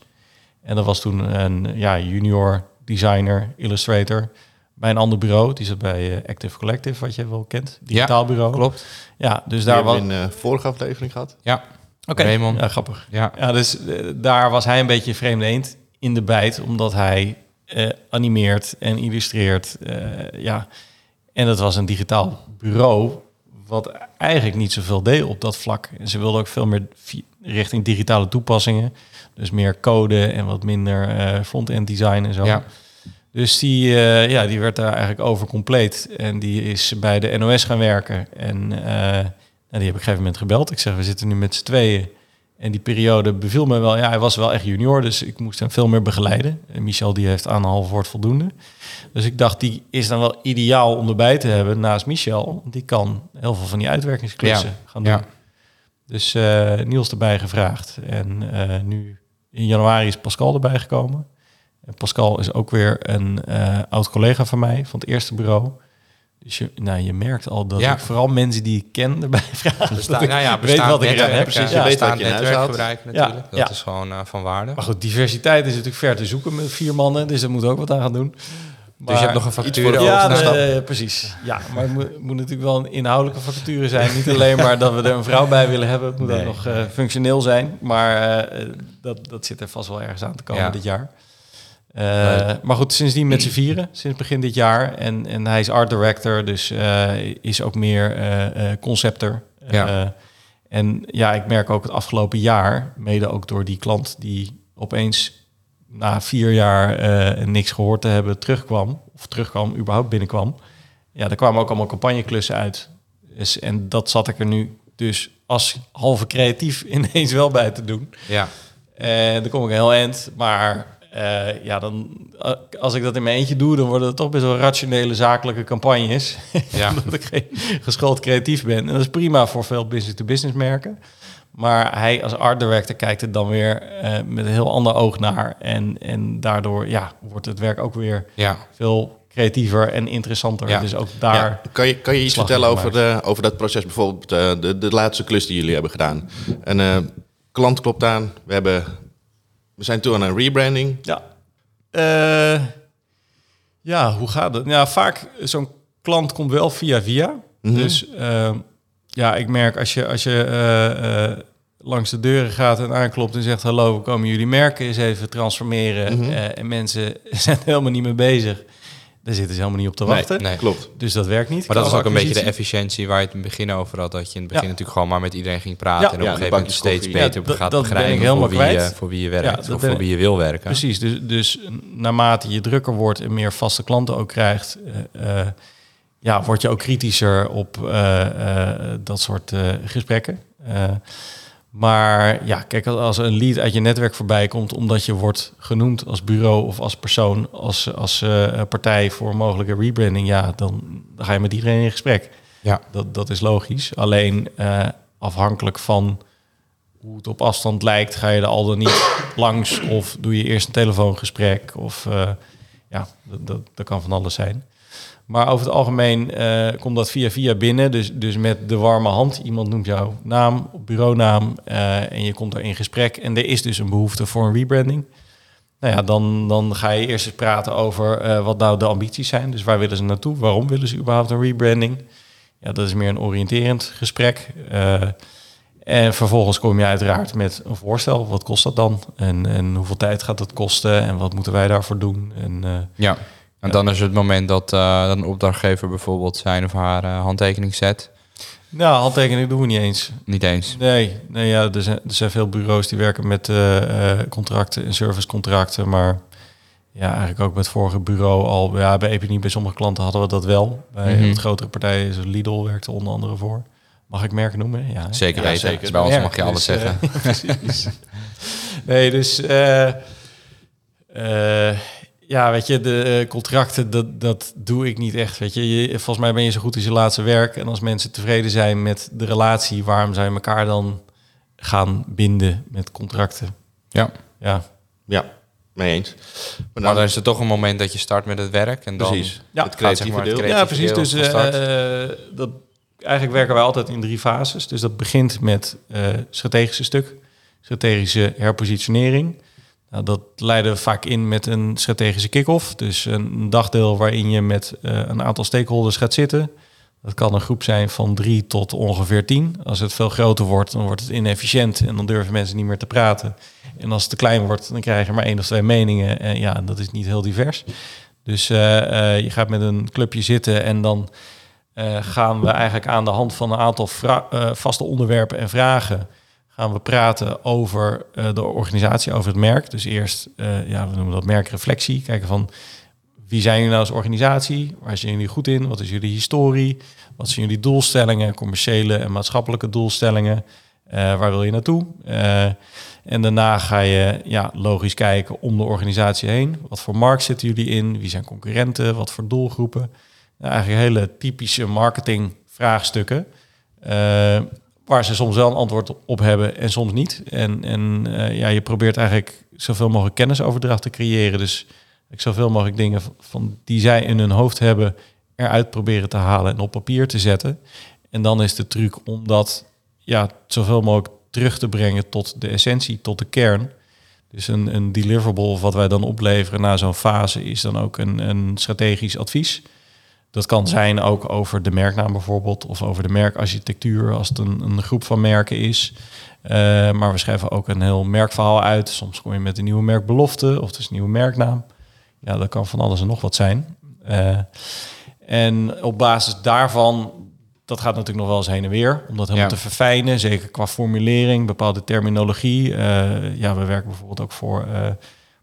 En dat was toen een ja, junior designer, illustrator bij een ander bureau. Die zat bij eh, Active Collective, wat je wel kent. Digitaal bureau. Klopt. Ja, dus Daar daar was... in de vorige aflevering gehad. Ja. Oké, Raymond. ja, grappig. Ja. Ja, dus eh, daar was hij een beetje een vreemde eend in de bijt, omdat hij eh, animeert en illustreert. eh, ja, en dat was een digitaal bureau, wat eigenlijk niet zoveel deed op dat vlak. En ze wilden ook veel meer richting digitale toepassingen. Dus meer code en wat minder eh front-end design en zo. Ja. Dus die, eh, ja, die werd daar eigenlijk over compleet. En die is bij de NOS gaan werken. En eh, nou, die heb ik op een gegeven moment gebeld. Ik zeg, we zitten nu met z'n tweeën. En die periode beviel me wel. Ja, hij was wel echt junior, dus ik moest hem veel meer begeleiden. En Michel die heeft aan een half woord voldoende. Dus ik dacht, die is dan wel ideaal om erbij te hebben naast Michel. Die kan heel veel van die uitwerkingsklussen Ja, gaan doen. ja. Dus Niels erbij gevraagd. En nu in januari is Pascal erbij gekomen. En Pascal is ook weer een eh, oud collega van mij van het eerste bureau. Dus je, nou, je merkt al dat Ja. ik vooral mensen die ik ken erbij. Bestaan, Dat ik nou ja, weet wat ik heb. precies. ja, Je weet wat je in huis netwerk haalt. gebruiken Ja, natuurlijk. dat is gewoon eh, van waarde. Maar goed, diversiteit is natuurlijk ver te zoeken met vier mannen. Dus daar moet ook wat aan gaan doen. Dus je hebt nog een factuur over Ja, nee, precies. Ja, maar het moet, moet natuurlijk wel een inhoudelijke vacature zijn. Niet alleen maar dat we er een vrouw bij willen hebben. Het moet Nee. ook nog eh, functioneel zijn. Maar eh, dat, dat zit er vast wel ergens aan te komen Ja. dit jaar. Eh, Leuk. maar goed, sindsdien met z'n vieren, sinds begin dit jaar. En, en hij is art director, dus eh, is ook meer eh, eh, concepter. Ja. Eh, en ja, ik merk ook het afgelopen jaar, mede ook door die klant die opeens na vier jaar eh, niks gehoord te hebben terugkwam, of terugkwam, überhaupt binnenkwam. Ja, er kwamen ook allemaal campagneklussen uit. Dus, en dat zat ik er nu dus als halve creatief ineens wel bij te doen. Ja, En dan kom ik een heel eind. Maar eh, ja, dan, eh, als ik dat in mijn eentje doe, dan worden het toch best wel rationele, zakelijke campagnes. ja. Omdat ik geen geschoold creatief ben. En dat is prima voor veel business-to-business merken. Maar hij als art director kijkt er dan weer eh, met een heel ander oog naar. En, en daardoor ja, wordt het werk ook weer ja. veel creatiever en interessanter. Ja. Dus ook daar... Ja, kan, je, kan je iets vertellen over, de, over dat proces? Bijvoorbeeld eh, de, de laatste klus die jullie hebben gedaan. Een eh, klant klopt aan. We, hebben, we zijn toe aan een rebranding. Ja. Eh, ja, hoe gaat het? Ja, vaak zo'n klant komt wel via via. Mhm. Dus eh, ja, ik merk als je, als je eh, eh, langs de deuren gaat en aanklopt en zegt... hallo, we komen jullie merken eens even transformeren. Mhm. eh, en mensen zijn er helemaal niet mee bezig. Daar zitten ze helemaal niet op te wachten. Nee. Klopt. Dus dat werkt niet. Maar dat is ook een beetje de efficiëntie waar je het in het begin over had. Dat je in het begin Ja. natuurlijk gewoon maar met iedereen ging praten. Ja. en op een Ja, gegeven moment steeds koffie. beter Ja, dat- gaat dat ben ik begrijpen helemaal voor wie, je, kwijt. voor wie je werkt. of voor ik- wie je wil werken. Precies, dus, dus naarmate je drukker wordt en meer vaste klanten ook krijgt, eh, eh, ja, word je ook kritischer op eh, eh, dat soort eh, gesprekken. Maar ja, kijk, als- een lead uit je netwerk voorbij komt, omdat je wordt genoemd als bureau of als persoon, als, als eh, partij voor mogelijke rebranding, ja, dan, dan ga je met iedereen in gesprek. Ja. Dat, dat is logisch. Alleen eh, afhankelijk van hoe het op afstand lijkt, ga je er al dan niet langs of doe je eerst een telefoongesprek of eh, ja, dat, dat, dat kan van alles zijn. Maar over het algemeen eh, komt dat via via binnen, dus, dus met de warme hand. Iemand noemt jouw naam, bureaunaam eh, en je komt er in gesprek en er is dus een behoefte voor een rebranding. Nou ja, dan, dan ga je eerst eens praten over eh, wat nou de ambities zijn. Dus waar willen ze naartoe? Waarom willen ze überhaupt een rebranding? ja, dat is meer een oriënterend gesprek. En vervolgens kom je uiteraard met een voorstel. Wat kost dat dan? En, en hoeveel tijd gaat dat kosten? En wat moeten wij daarvoor doen? En, ja, en dan is het moment dat uh, een opdrachtgever bijvoorbeeld zijn of haar handtekening zet. Nou, handtekening doen we niet eens. Niet eens? Nee, nee ja, er, zijn, er zijn veel bureaus die werken met contracten en servicecontracten. Maar ja, eigenlijk ook met het vorige bureau al. Ja, bij Epinie, bij sommige klanten hadden we dat wel. Bij mm grotere partijen, zoals Lidl werkte onder andere voor. Mag ik merken noemen? Ja, zeker weten. Zeker. Bij ons mag je alles dus, zeggen. precies. nee, dus uh, uh, ja, weet je, de contracten, dat, dat doe ik niet echt. Weet je. je, volgens mij ben je zo goed als je laatste werk. En als mensen tevreden zijn met de relatie, waarom zou je elkaar dan gaan binden met contracten? Ja. Ja. Ja, mee eens. Maar dan, is er toch een moment dat je start met het werk en precies. dan ja, het creatieve, zeg maar, het Ja, precies. Dus uh, dat eigenlijk werken wij altijd in drie fases. Dus dat begint met uh, strategische stuk, strategische herpositionering. Nou, dat leiden we vaak in met een strategische kick-off. Dus een dagdeel waarin je met uh, een aantal stakeholders gaat zitten. Dat kan een groep zijn van drie tot ongeveer tien. Als het veel groter wordt, dan wordt het inefficiënt en dan durven mensen niet meer te praten. En als het te klein wordt, dan krijg je maar één of twee meningen. En ja, dat is niet heel divers. Dus uh, uh, je gaat met een clubje zitten en dan gaan we eigenlijk aan de hand van een aantal vaste onderwerpen en vragen gaan we praten over de organisatie, over het merk. Dus eerst, ja, we noemen dat merkreflectie. Kijken van wie zijn jullie nou als organisatie? Waar zijn jullie goed in? Wat is jullie historie? Wat zijn jullie doelstellingen, commerciële en maatschappelijke doelstellingen? waar wil je naartoe? En daarna ga je ja, logisch kijken om de organisatie heen. Wat voor markt zitten jullie in? Wie zijn concurrenten? Wat voor doelgroepen? Nou, eigenlijk hele typische marketing vraagstukken. Uh, waar ze soms wel een antwoord op hebben en soms niet. En, en uh, ja, je probeert eigenlijk zoveel mogelijk kennisoverdracht te creëren. Dus ik zoveel mogelijk dingen van die zij in hun hoofd hebben eruit proberen te halen en op papier te zetten. En dan is de truc om dat ja, zoveel mogelijk terug te brengen tot de essentie, tot de kern. Dus een, een deliverable wat wij dan opleveren na zo'n fase is dan ook een, een strategisch advies. Dat kan zijn ook over de merknaam bijvoorbeeld, of over de merkarchitectuur als het een, een groep van merken is. Uh, maar we schrijven ook een heel merkverhaal uit. Soms kom je met een nieuwe merkbelofte of het is een nieuwe merknaam. Ja, dat kan van alles en nog wat zijn. Uh, en op basis daarvan dat gaat natuurlijk nog wel eens heen en weer. Om dat helemaal te verfijnen. Zeker qua formulering, bepaalde terminologie. Uh, ja, we werken bijvoorbeeld ook voor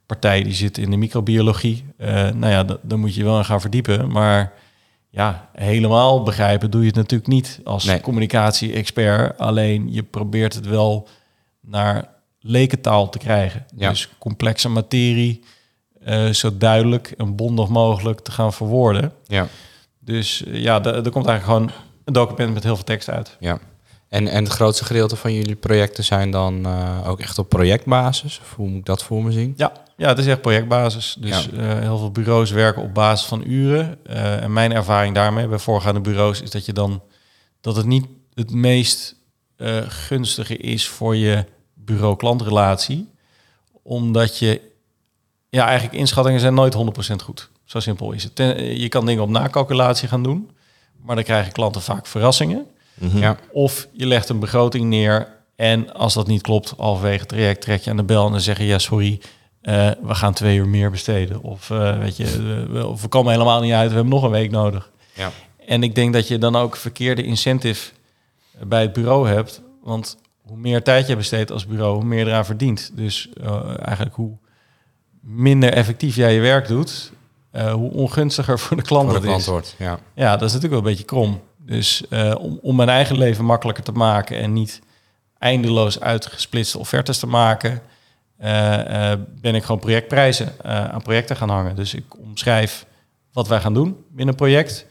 partijen die zitten in de microbiologie. Nou ja, dan moet je wel gaan verdiepen. Maar ja, helemaal begrijpen doe je het natuurlijk niet als nee. communicatie-expert. Alleen je probeert het wel naar lekentaal te krijgen. Ja. Dus complexe materie zo duidelijk en bondig mogelijk te gaan verwoorden. Ja. Dus ja, er komt eigenlijk gewoon een document met heel veel tekst uit. Ja. En, en het grootste gedeelte van jullie projecten zijn dan uh, ook echt op projectbasis? Of hoe moet ik dat voor me zien? Ja, ja het is echt projectbasis. Dus ja. uh, heel veel bureaus werken op basis van uren. Uh, en mijn ervaring daarmee bij voorgaande bureaus is dat je dan dat het niet het meest gunstige is voor je bureau-klantrelatie. Omdat je ja, eigenlijk inschattingen zijn nooit 100% goed. Zo simpel is het. Je kan dingen op nakalculatie gaan doen. Maar dan krijgen klanten vaak verrassingen. Mm -hmm. ja. Of je legt een begroting neer en als dat niet klopt, halverwege het traject trek je aan de bel en dan zeg je ja sorry, uh, we gaan twee uur meer besteden. Of uh, weet je, we, we, komen helemaal niet uit, we hebben nog een week nodig. Ja. En ik denk dat je dan ook verkeerde incentive bij het bureau hebt. Want hoe meer tijd je besteedt als bureau, hoe meer je eraan verdient. Dus uh, eigenlijk hoe minder effectief jij je werk doet, hoe ongunstiger voor de klant, voor de klant is. Wordt, ja. ja, dat is natuurlijk wel een beetje krom. Dus om, om mijn eigen leven makkelijker te maken en niet eindeloos uitgesplitste offertes te maken, ben ik gewoon projectprijzen aan projecten gaan hangen. Dus ik omschrijf wat wij gaan doen binnen een project.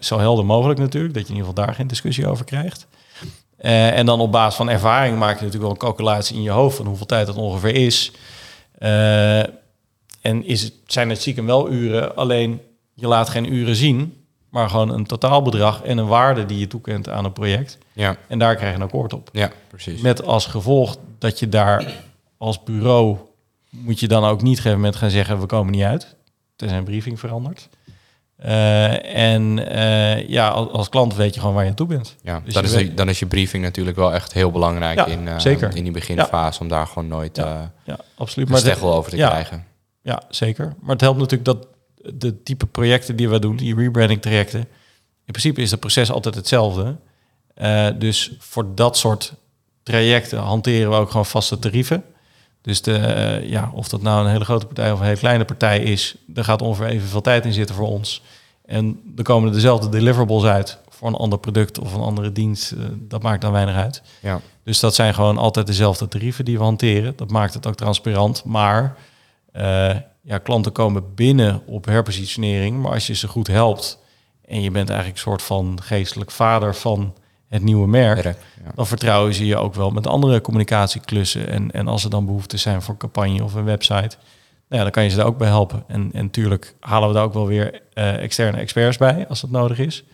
zo helder mogelijk natuurlijk, dat je in ieder geval daar geen discussie over krijgt. en dan op basis van ervaring maak je natuurlijk wel een calculatie in je hoofd van hoeveel tijd dat ongeveer is. En is het, zijn het zieken wel uren, alleen je laat geen uren zien, maar gewoon een totaalbedrag en een waarde die je toekent aan een project. Ja. En daar krijg je een akkoord op. Ja, precies. Met als gevolg dat je daar als bureau moet je dan ook niet gegeven moment gaan zeggen we komen niet uit. Tenzij een briefing verandert. Uh, Eh, en eh, ja, als, als klant weet je gewoon waar je aan toe bent. Ja, Dus dan, is dan is je briefing natuurlijk wel echt heel belangrijk Ja, in, eh, zeker. in die beginfase om daar gewoon nooit Ja, Ja, absoluut. Maar het- over te ja, krijgen. Ja, zeker. Maar het helpt natuurlijk dat de type projecten die we doen, die rebranding trajecten, in principe is het proces altijd hetzelfde. Dus voor dat soort trajecten hanteren we ook gewoon vaste tarieven. Dus de, eh, ja, of dat nou een hele grote partij of een hele kleine partij is, er gaat ongeveer evenveel tijd in zitten voor ons. En er komen er dezelfde deliverables uit voor een ander product of een andere dienst. eh, dat maakt dan weinig uit. Ja. Dus dat zijn gewoon altijd dezelfde tarieven die we hanteren. Dat maakt het ook transparant. Maar eh, ja, klanten komen binnen op herpositionering. Maar als je ze goed helpt en je bent eigenlijk een soort van geestelijk vader van het nieuwe merk, ja. dan vertrouwen ze je ook wel met andere communicatieklussen. En, en als er dan behoefte zijn voor een campagne of een website, nou ja, dan kan je ze daar ook bij helpen. En, en natuurlijk halen we daar ook wel weer eh, externe experts bij als dat nodig is.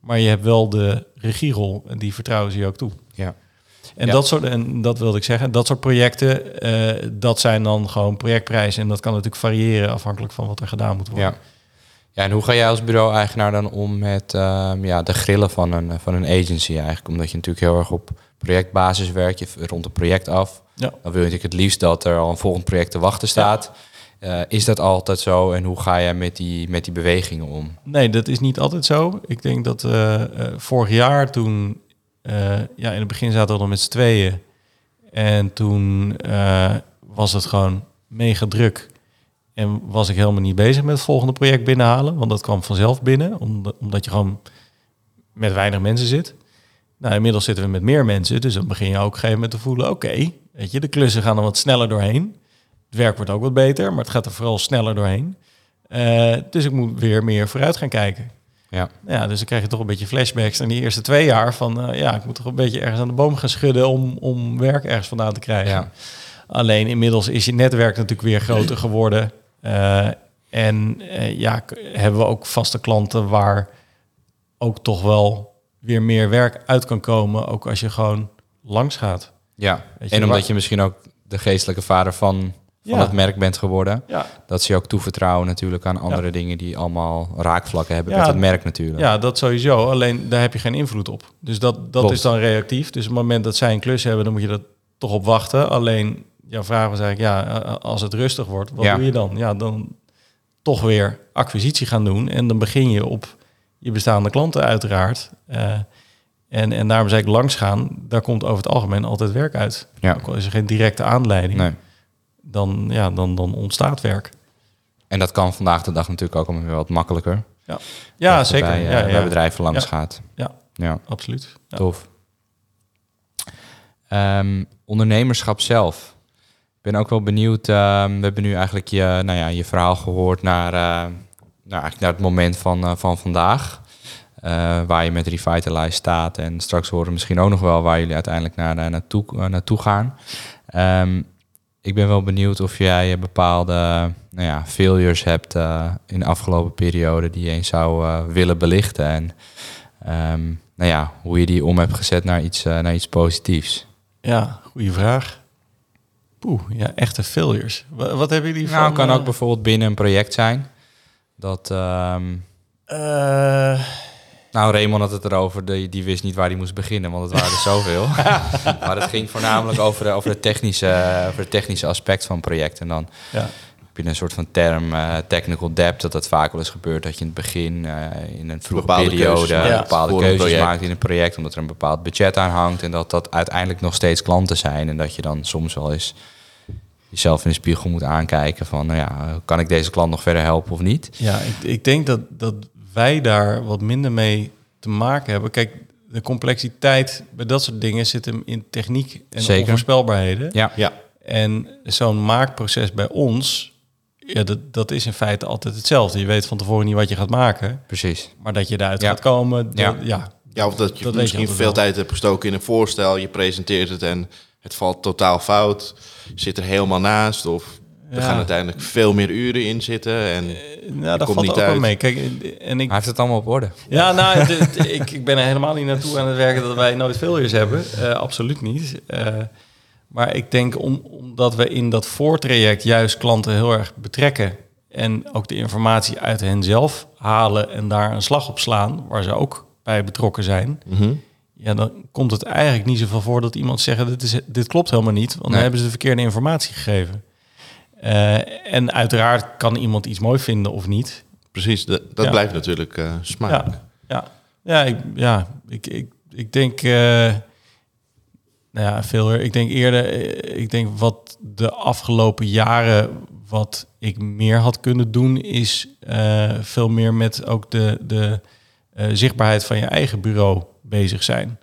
Maar je hebt wel de regierol en die vertrouwen ze je ook toe. Ja. En Ja. dat soort, en dat wilde ik zeggen, dat soort projecten, eh, dat zijn dan gewoon projectprijzen. En dat kan natuurlijk variëren afhankelijk van wat er gedaan moet worden. Ja. Ja, en hoe ga jij als bureau-eigenaar dan om met ehm, ja, de grillen van een, van een agency eigenlijk? Omdat je natuurlijk heel erg op projectbasis werkt, je rond het project af. Ja. Dan wil je natuurlijk het liefst dat er al een volgend project te wachten staat. Eh, is dat altijd zo en hoe ga jij met die, met die bewegingen om? Nee, dat is niet altijd zo. Ik denk dat eh, eh, vorig jaar toen, ja, in het begin zaten we nog met z'n tweeën. En toen was het gewoon mega druk. En was ik helemaal niet bezig met het volgende project binnenhalen. Want dat kwam vanzelf binnen, omdat, je gewoon met weinig mensen zit. Nou, inmiddels zitten we met meer mensen. Dus dan begin je ook op een gegeven moment te voelen... oké, weet je, de klussen gaan er wat sneller doorheen. Het werk wordt ook wat beter, maar het gaat er vooral sneller doorheen. Eh, dus ik moet weer meer vooruit gaan kijken. Ja. Ja, dus dan krijg je toch een beetje flashbacks aan die eerste twee jaar van eh, ja, ik moet toch een beetje ergens aan de boom gaan schudden om, om werk ergens vandaan te krijgen. Ja. Alleen inmiddels is je netwerk natuurlijk weer groter geworden. Eh, en eh, ja, hebben we ook vaste klanten waar ook toch wel weer meer werk uit kan komen, ook als je gewoon langs gaat. Ja, Weet je, en omdat waar- je misschien ook de geestelijke vader van, van Ja. het merk bent geworden. Ja, Dat ze je ook toevertrouwen natuurlijk aan andere dingen die allemaal raakvlakken hebben Ja, met het merk natuurlijk. Ja, dat sowieso. Alleen daar heb je geen invloed op. Dus dat, dat Klopt. is dan reactief. Dus op het moment dat zij een klus hebben, dan moet je er toch op wachten. Alleen jouw vraag was eigenlijk, ja, als het rustig wordt, wat Ja. doe je dan? Ja, dan toch weer acquisitie gaan doen. En dan begin je op je bestaande klanten uiteraard. Eh, en, en daarom zei ik langs gaan, daar komt over het algemeen altijd werk uit. Ja. Ook al is er geen directe aanleiding, Nee. dan, ja, dan, dan ontstaat werk. En dat kan vandaag de dag natuurlijk ook allemaal weer wat makkelijker. Ja, ja Dat zeker. Bij, eh, ja, bij ja, bedrijven langs Ja. gaat. Ja. ja absoluut. Ja. tof. Ehm, ondernemerschap zelf. Ben ook wel benieuwd. ehm, we hebben nu eigenlijk je, nou ja, je verhaal gehoord naar, eh, nou, eigenlijk naar het moment van, eh, van vandaag. Eh, waar je met Revitalize staat. En straks horen we misschien ook nog wel waar jullie uiteindelijk naar, naartoe, gaan. Ehm, ik ben wel benieuwd of jij bepaalde nou ja, failures hebt in de afgelopen periode die je eens zou willen belichten. En ehm, nou ja, hoe je die om hebt gezet naar iets, naar iets positiefs. Ja, goede vraag. Poeh, ja, echte failures. Wat, wat hebben jullie Nou, van... kan eh, ook bijvoorbeeld binnen een project zijn. Dat, ehm, eh, nou, Raymond had het erover, die, die wist niet waar hij moest beginnen, want het waren er zoveel. maar het ging voornamelijk over, de, over, de technische, over het technische aspect van een project. En dan ja, heb je een soort van term, eh, technical debt, dat dat vaak wel eens gebeurt dat je in het begin, eh, in een vroege Bepaalde periode, keuzes maakt Ja. bepaalde keuzes maakt in een project, omdat er een bepaald budget aan hangt en dat dat uiteindelijk nog steeds klanten zijn en dat je dan soms wel eens jezelf in de spiegel moet aankijken van, nou ja, kan ik deze klant nog verder helpen of niet? ja ik, ik denk dat, dat wij daar wat minder mee te maken hebben. Kijk, de complexiteit bij dat soort dingen zit hem in techniek en Zeker. onvoorspelbaarheden. Ja, Ja, En zo'n maakproces bij ons, ja, dat, dat is in feite altijd hetzelfde. Je weet van tevoren niet wat je gaat maken, precies. maar dat je Ja. gaat komen, dat- Ja. ja. ja of dat je Dat weet je misschien veel wel. tijd hebt gestoken in een voorstel. Je presenteert het en het valt totaal fout. Je zit er helemaal naast. Of er Ja. gaan uiteindelijk veel meer uren in zitten. En Nou, dat komt valt niet ook wel uit. mee. Kijk, en ik, Hij heeft het allemaal op orde. Ja, nou, ik, ik ben er helemaal niet naartoe aan het werken dat wij nooit failures hebben. Eh, absoluut niet. Eh, maar ik denk om, omdat we in dat voortraject juist klanten heel erg betrekken en ook de informatie uit hen zelf halen en daar een slag op slaan, waar ze ook bij betrokken zijn, Mhm. ja, dan komt het eigenlijk niet zoveel voor dat iemand zegt, dit, is, dit klopt helemaal niet, want Nee. dan hebben ze de verkeerde informatie gegeven. Eh, en uiteraard kan iemand iets mooi vinden of niet. Precies, dat, dat Ja. blijft natuurlijk eh smaak. Ja, ja, ja, ik, ja ik, ik, ik denk, eh, nou ja, veel. Ik denk eerder, eh, ik denk wat de afgelopen jaren wat ik meer had kunnen doen, is eh, veel meer met ook de, de eh, zichtbaarheid van je eigen bureau bezig zijn.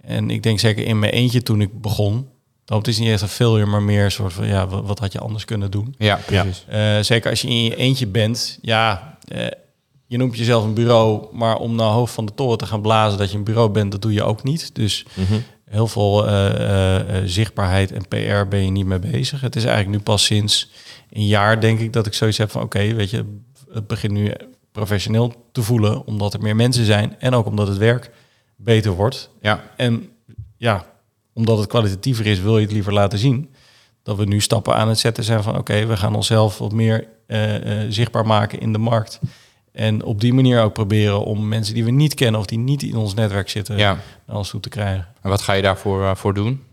En ik denk zeker in mijn eentje toen ik begon, dat is niet echt een failure, maar meer een soort van, ja, wat, wat had je anders kunnen doen? Ja, precies. Eh, zeker als je in je eentje bent, ja, je noemt jezelf een bureau, maar om naar hoofd van de toren te gaan blazen dat je een bureau bent, dat doe je ook niet. Dus Mhm. Heel veel eh, eh, eh, zichtbaarheid en PR ben je niet mee bezig. Het is eigenlijk nu pas sinds een jaar, denk ik, dat ik zoiets heb van, oké, weet je, het begint nu professioneel te voelen, omdat er meer mensen zijn en ook omdat het werk beter wordt. Ja, En ja, omdat het kwalitatiever is, wil je het liever laten zien. Dat we nu stappen aan het zetten zijn van oké, we gaan onszelf wat meer zichtbaar maken in de markt. En op die manier ook proberen om mensen die we niet kennen of die niet in ons netwerk zitten, ja. naar ons toe te krijgen. En wat ga je daarvoor eh, voor doen?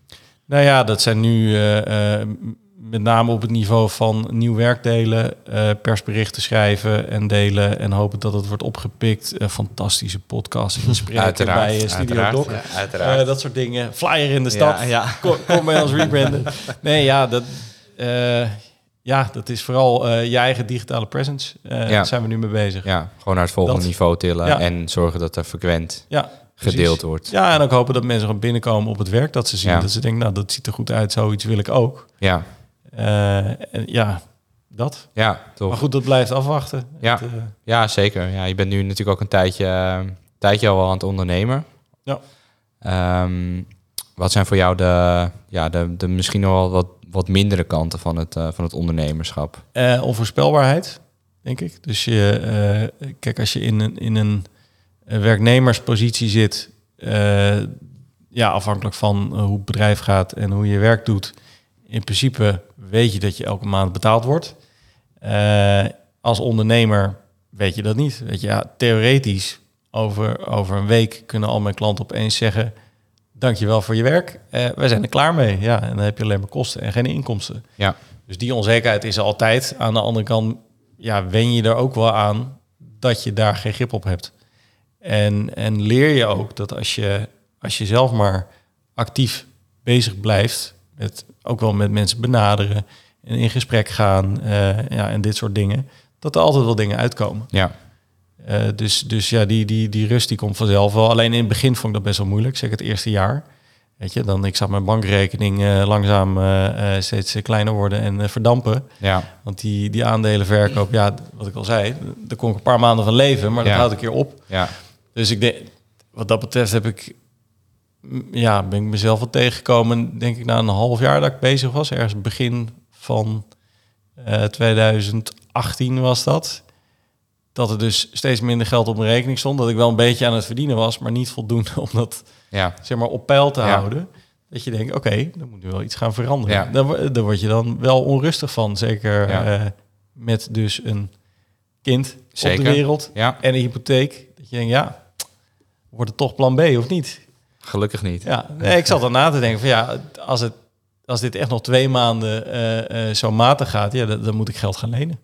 Nou ja, dat zijn nu eh, eh, met name op het niveau van nieuw werk delen, persberichten schrijven en delen en hopen dat het wordt opgepikt. Fantastische podcast inspreken Uiteraard, bij Studio uiteraard. Doc. Ja, uiteraard. Dat soort dingen. Flyer in de stad. Ja, ja. Kom, kom bij ons rebranden. Nee, ja, dat, ja, dat is vooral eh, je eigen digitale presence. Eh Ja. Daar zijn we nu mee bezig. Ja, gewoon naar het volgende Dat- niveau tillen Ja. en zorgen dat er frequent Ja, precies. gedeeld wordt. Ja, en ook hopen dat mensen gewoon binnenkomen op het werk dat ze zien. Dat ze denken, nou, dat ziet er goed uit. Zoiets wil ik ook. Ja, Eh, en ja, dat. ja, toch. Maar goed, dat blijft afwachten. Ja. Het, Ja, zeker. Ja, je bent nu natuurlijk ook een tijdje, tijdje al aan het ondernemen. Ja. Ehm, wat zijn voor jou de, ja, de, de misschien nog wel wat, wat mindere kanten van het, eh, van het ondernemerschap? Eh, onvoorspelbaarheid, denk ik. Dus je, eh, kijk, als je in een, in een werknemerspositie zit, ja, afhankelijk van hoe het bedrijf gaat en hoe je werk doet, in principe weet je dat je elke maand betaald wordt. Als ondernemer weet je dat niet. Weet je, ja, theoretisch over, over een week kunnen al mijn klanten opeens zeggen: Dankjewel voor je werk. Eh, wij zijn er klaar mee. Ja, en dan heb je alleen maar kosten en geen inkomsten. Ja, Dus die onzekerheid is er altijd. Aan de andere kant, ja, wen je er ook wel aan dat je daar geen grip op hebt. En, en leer je ook dat als je, als je zelf maar actief bezig blijft, met, ook wel met mensen benaderen en in gesprek gaan eh, ja, en dit soort dingen, dat er altijd wel dingen uitkomen. ja, Eh, dus, dus ja, die, die, die rust die komt vanzelf wel. Alleen in het begin vond ik dat best wel moeilijk, zeker het eerste jaar. Weet je, dan ik zag mijn bankrekening eh, langzaam eh, steeds kleiner worden en verdampen. ja, Want die, die aandelenverkoop, ja, wat ik al zei, daar kon ik een paar maanden van leven, maar dat Ja. houdt een keer op. ja, Dus ik denk, wat dat betreft heb ik, mm, ja, ben ik mezelf wel tegengekomen, denk ik na een half jaar dat ik bezig was, ergens begin van eh 2018 was dat. Dat er dus steeds minder geld op mijn rekening stond. Dat ik wel een beetje aan het verdienen was, maar niet voldoende om dat ja, zeg maar, op peil te Ja. houden. Dat je denkt, oké, dan moet nu wel iets gaan veranderen. Ja. Daar, daar word je dan wel onrustig van. Zeker Ja. eh, met dus een kind op de wereld en een hypotheek. Dat je denkt, ja, wordt het toch plan B of niet? Gelukkig niet. Ja, nee, ik zat dan na te denken van ja, als, het, als dit echt nog twee maanden eh, eh, zo matig gaat, ja, dan, dan moet ik geld gaan lenen.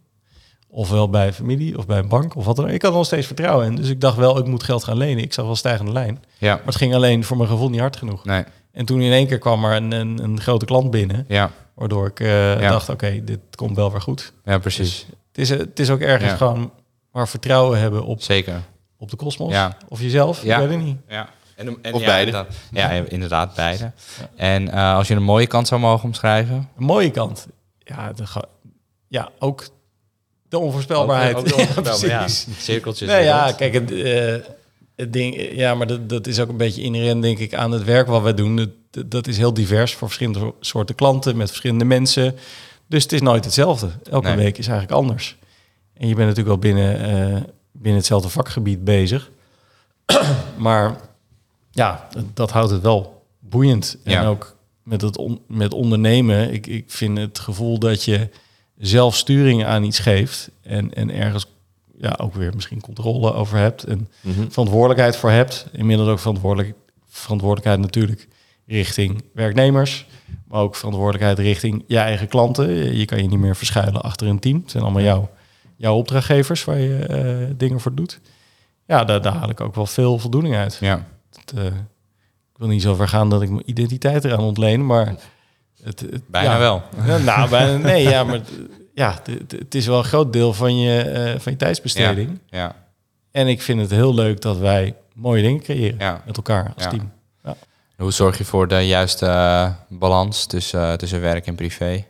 Ofwel bij familie of bij een bank of wat dan ook. Ik had nog steeds vertrouwen in. Dus ik dacht wel, ik moet geld gaan lenen. Ik zag wel stijgende lijn. Ja, Maar het ging alleen voor mijn gevoel niet hard genoeg. nee, En toen in één keer kwam er een, een, een grote klant binnen. ja, Waardoor ik eh, Ja. dacht, oké, dit komt wel weer goed. ja, precies. Het is, het is ook ergens Ja. gewoon maar vertrouwen hebben op, Zeker. op de kosmos. Ja. Of jezelf, Ja. ik weet het niet. Ja. En, en, Of ja, beide. inderdaad. Ja, inderdaad, beide. En eh, als je een mooie kant zou mogen omschrijven? Een mooie kant. Ja, de, ja ook de onvoorspelbaarheid. Ook- ook de Ja. Cirkeltjes. Nee, ja, kijk, het, eh, het ding, ja, maar dat, dat is ook een beetje inherent, denk ik, aan het werk wat wij doen. Dat, dat is heel divers voor verschillende soorten klanten, met verschillende mensen. Dus het is nooit hetzelfde. Elke Nee. week is eigenlijk anders. En je bent natuurlijk wel binnen, eh, binnen hetzelfde vakgebied bezig. maar ja, dat, houdt het wel boeiend. En ook met het on- met ondernemen, ik, ik vind het gevoel dat je zelf sturing aan iets geeft en, en ergens ja, ook weer misschien controle over hebt en Mhm. verantwoordelijkheid voor hebt. Inmiddels ook verantwoordelijk, verantwoordelijkheid natuurlijk richting werknemers, maar ook verantwoordelijkheid richting je eigen klanten. Je kan je niet meer verschuilen achter een team. Het zijn allemaal jouw, jouw opdrachtgevers waar je eh, dingen voor doet. Ja, daar, daar haal ik ook wel veel voldoening uit. Ja. Het, eh, ik wil niet zo ver gaan dat ik mijn identiteit eraan ontleen, maar het, het- Bijna ja. wel. Ja, nou, bijna, nee, ja, maar ja, het, is wel een groot deel van je, eh, van je tijdsbesteding. Ja. En ik vind het heel leuk dat wij mooie dingen creëren Ja. met elkaar als Ja. team. Hoe zorg je voor de juiste eh, balans tussen, eh, tussen werk en privé?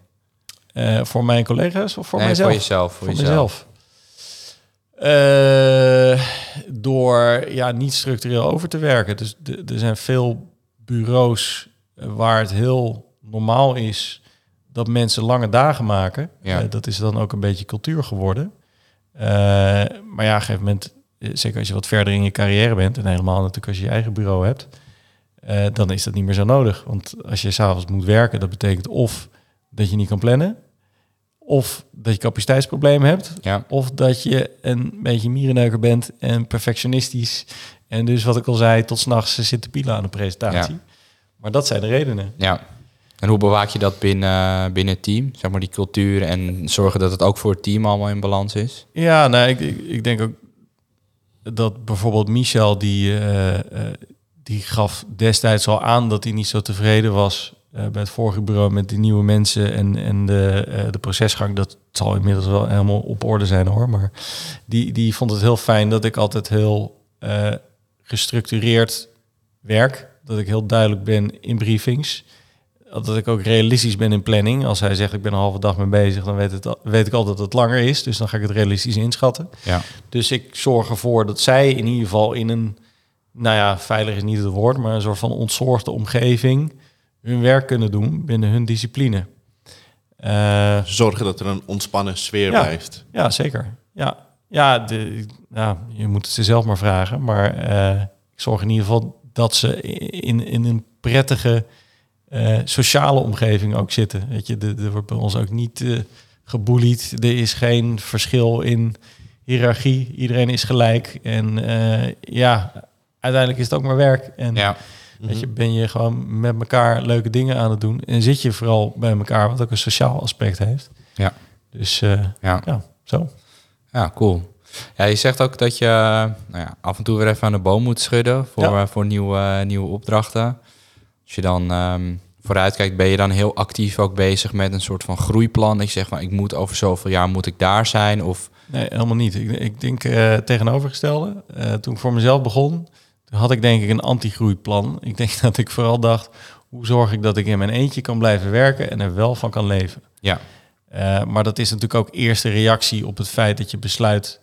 Voor mijn collega's of voor nee, mijzelf? voor jezelf. Voor, voor jezelf. door ja, niet structureel over te werken. Dus er zijn veel bureaus waar het heel normaal is dat mensen lange dagen maken. Ja. Eh, dat is dan ook een beetje cultuur geworden. Eh, maar ja, op een gegeven moment, eh, zeker als je wat verder in je carrière bent, en helemaal natuurlijk als je je eigen bureau hebt, dan is dat niet meer zo nodig. Want als je s'avonds moet werken, dat betekent of dat je niet kan plannen, of dat je capaciteitsproblemen hebt, Ja. of dat je een beetje mierenneuker bent en perfectionistisch. En dus wat ik al zei, tot s'nachts zit te pielen aan de presentatie. Maar dat zijn de redenen. Ja. En hoe bewaak je dat binnen, binnen het team? Zeg maar die cultuur en zorgen dat het ook voor het team allemaal in balans is? Ja, nou, ik, ik, denk ook dat bijvoorbeeld Michel, die, eh, eh, die gaf destijds al aan dat hij niet zo tevreden was eh, bij het vorige bureau met die nieuwe mensen en, en de, de procesgang. Dat zal inmiddels wel helemaal op orde zijn hoor. Maar die, die vond het heel fijn dat ik altijd heel gestructureerd werk. Dat ik heel duidelijk ben in briefings. Dat ik ook realistisch ben in planning. Als hij zegt ik ben een halve dag mee bezig, dan weet, het, al- weet ik altijd dat het langer is. Dus dan ga ik het realistisch inschatten. Ja. Dus ik zorg ervoor dat zij in ieder geval in een, nou ja, veilig is niet het woord, maar een soort van ontzorgde omgeving hun werk kunnen doen binnen hun discipline. Eh, Zorgen dat er een ontspannen sfeer Ja. blijft. ja, zeker. Ja, ja, de, ja, je moet het ze zelf maar vragen. Maar eh, ik zorg in ieder geval dat ze in, in een prettige eh, sociale omgeving ook zitten. Weet je, er wordt bij ons ook niet geboelied. Er is geen verschil in hiërarchie. Iedereen is gelijk. En eh, ja, uiteindelijk is het ook maar werk. En Ja. weet je, ben je gewoon met elkaar leuke dingen aan het doen. En zit je vooral bij elkaar, wat ook een sociaal aspect heeft. Ja. Dus Ja. ja, zo. Ja, cool. Ja, je zegt ook dat je nou ja, af en toe weer even aan de boom moet schudden voor, Ja. voor nieuwe, nieuwe opdrachten. Als je dan ehm vooruit kijkt, ben je dan heel actief ook bezig met een soort van groeiplan. Je zegt van ik moet over zoveel jaar moet ik daar zijn. Of Nee, helemaal niet. Ik, ik denk eh, tegenovergestelde. Eh, toen ik voor mezelf begon, toen had ik denk ik een anti-groeiplan. Ik denk dat ik vooral dacht, hoe zorg ik dat ik in mijn eentje kan blijven werken en er wel van kan leven. ja, Eh, maar dat is natuurlijk ook eerste reactie op het feit dat je besluit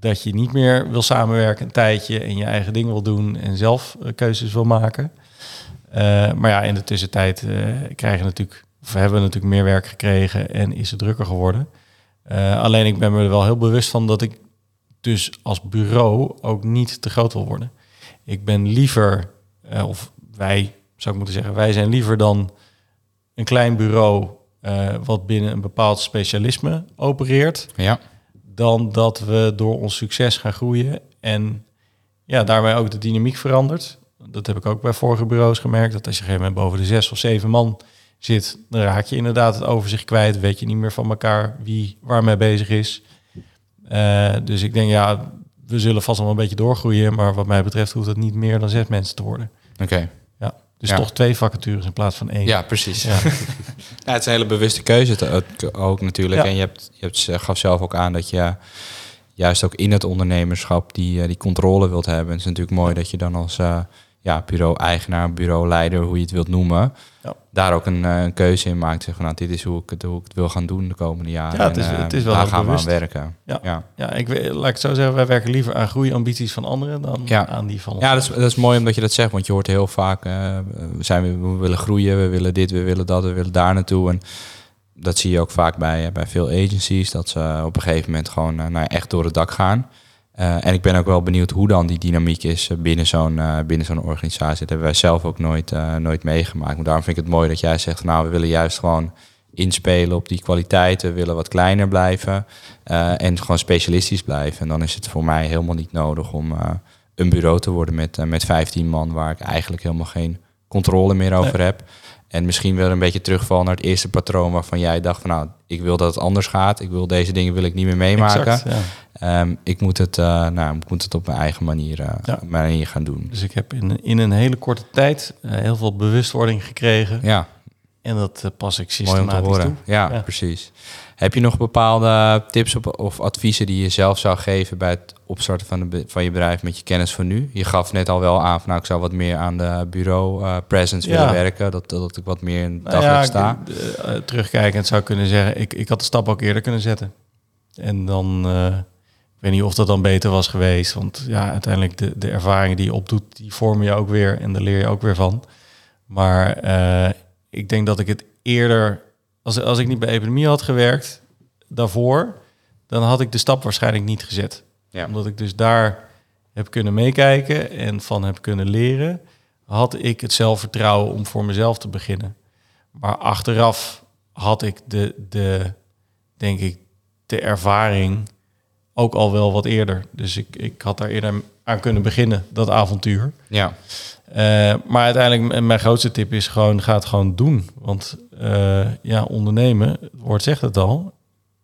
dat je niet meer wil samenwerken een tijdje en je eigen ding wil doen en zelf keuzes wil maken. Eh, maar ja, in de tussentijd eh, krijgen we natuurlijk, of hebben we natuurlijk meer werk gekregen en is het drukker geworden. Eh, alleen ik ben me er wel heel bewust van dat ik dus als bureau ook niet te groot wil worden. Ik ben liever, of wij zou ik moeten zeggen, wij zijn liever dan een klein bureau wat binnen een bepaald specialisme opereert, ja, dan dat we door ons succes gaan groeien en ja, daarmee ook de dynamiek verandert. Dat heb ik ook bij vorige bureaus gemerkt, dat als je een gegeven moment boven de zes of zeven man zit, dan raak je inderdaad het overzicht kwijt, weet je niet meer van elkaar wie waarmee bezig is. Eh, dus ik denk, ja, we zullen vast wel een beetje doorgroeien, maar wat mij betreft hoeft het niet meer dan zes mensen te worden. oké. Ja, dus Ja. toch twee vacatures in plaats van één. Ja, precies. Ja. Ja, het is een hele bewuste keuze ook, natuurlijk. Ja. En je, hebt, je hebt, gaf zelf ook aan dat je juist ook in het ondernemerschap die, eh, die controle wilt hebben. Het is natuurlijk mooi dat je dan als eh, ja, bureau-eigenaar, bureau-leider, hoe je het wilt noemen, Ja. daar ook een, eh, een keuze in maakt. Zeg van, nou, dit is hoe ik, het, hoe ik het wil gaan doen de komende jaren. Ja, het is- En, eh, het is wel daar gaan bewust. we aan werken. Ja. Ja. Ja, ik, laat ik het zo zeggen, wij werken liever aan groeiambities van anderen dan Ja. aan die van ons. Ja, dat is, dat is mooi omdat je dat zegt, want je hoort heel vaak, eh, we, zijn, we willen groeien, we willen dit, we willen dat, we willen daar naartoe. En dat zie je ook vaak bij, bij veel agencies, dat ze op een gegeven moment gewoon nou, echt door het dak gaan. Eh, en ik ben ook wel benieuwd hoe dan die dynamiek is eh, binnen zo'n eh, binnen zo'n organisatie. Dat hebben wij zelf ook nooit, nooit meegemaakt. Maar daarom vind ik het mooi dat jij zegt, nou, we willen juist gewoon inspelen op die kwaliteiten, willen wat kleiner blijven en gewoon specialistisch blijven. En dan is het voor mij helemaal niet nodig om een bureau te worden met, met 15 man, waar ik eigenlijk helemaal geen controle meer over heb. En misschien weer een beetje terugvallen naar het eerste patroon waarvan jij dacht van nou, ik wil dat het anders gaat. Ik wil deze dingen wil ik niet meer meemaken. Exact, ja. Ehm, ik, moet het, eh, nou, ik moet het op mijn eigen manier, Ja. manier gaan doen. Dus ik heb in, in een hele korte tijd eh, heel veel bewustwording gekregen. Ja, En dat pas ik mooi om te systematisch toe. Ja, Ja. precies. Heb je nog bepaalde tips op, of adviezen die je zelf zou geven bij het opstarten van, de, van je bedrijf met je kennis van nu? Je gaf net al wel aan van nou, ik zou wat meer aan de bureau eh, presence Ja. willen werken. Dat, dat ik wat meer in Nou ja, sta. ik, eh, terugkijkend zou kunnen zeggen, ik, ik had de stap ook eerder kunnen zetten. En dan, eh, ik weet niet of dat dan beter was geweest. Want ja, uiteindelijk de, de ervaringen die je opdoet, die vormen je ook weer en daar leer je ook weer van. Maar ik denk dat ik het eerder, als, als ik niet bij epidemie had gewerkt daarvoor, dan had ik de stap waarschijnlijk niet gezet. Ja. Omdat ik dus daar heb kunnen meekijken en van heb kunnen leren, had ik het zelfvertrouwen om voor mezelf te beginnen. Maar achteraf had ik de, de denk ik, de ervaring ook al wel wat eerder. Dus ik, ik had daar eerder aan kunnen beginnen, dat avontuur. Ja, Eh, maar uiteindelijk, mijn grootste tip is gewoon, ga het gewoon doen. Want eh, ja, ondernemen, het woord zegt het al,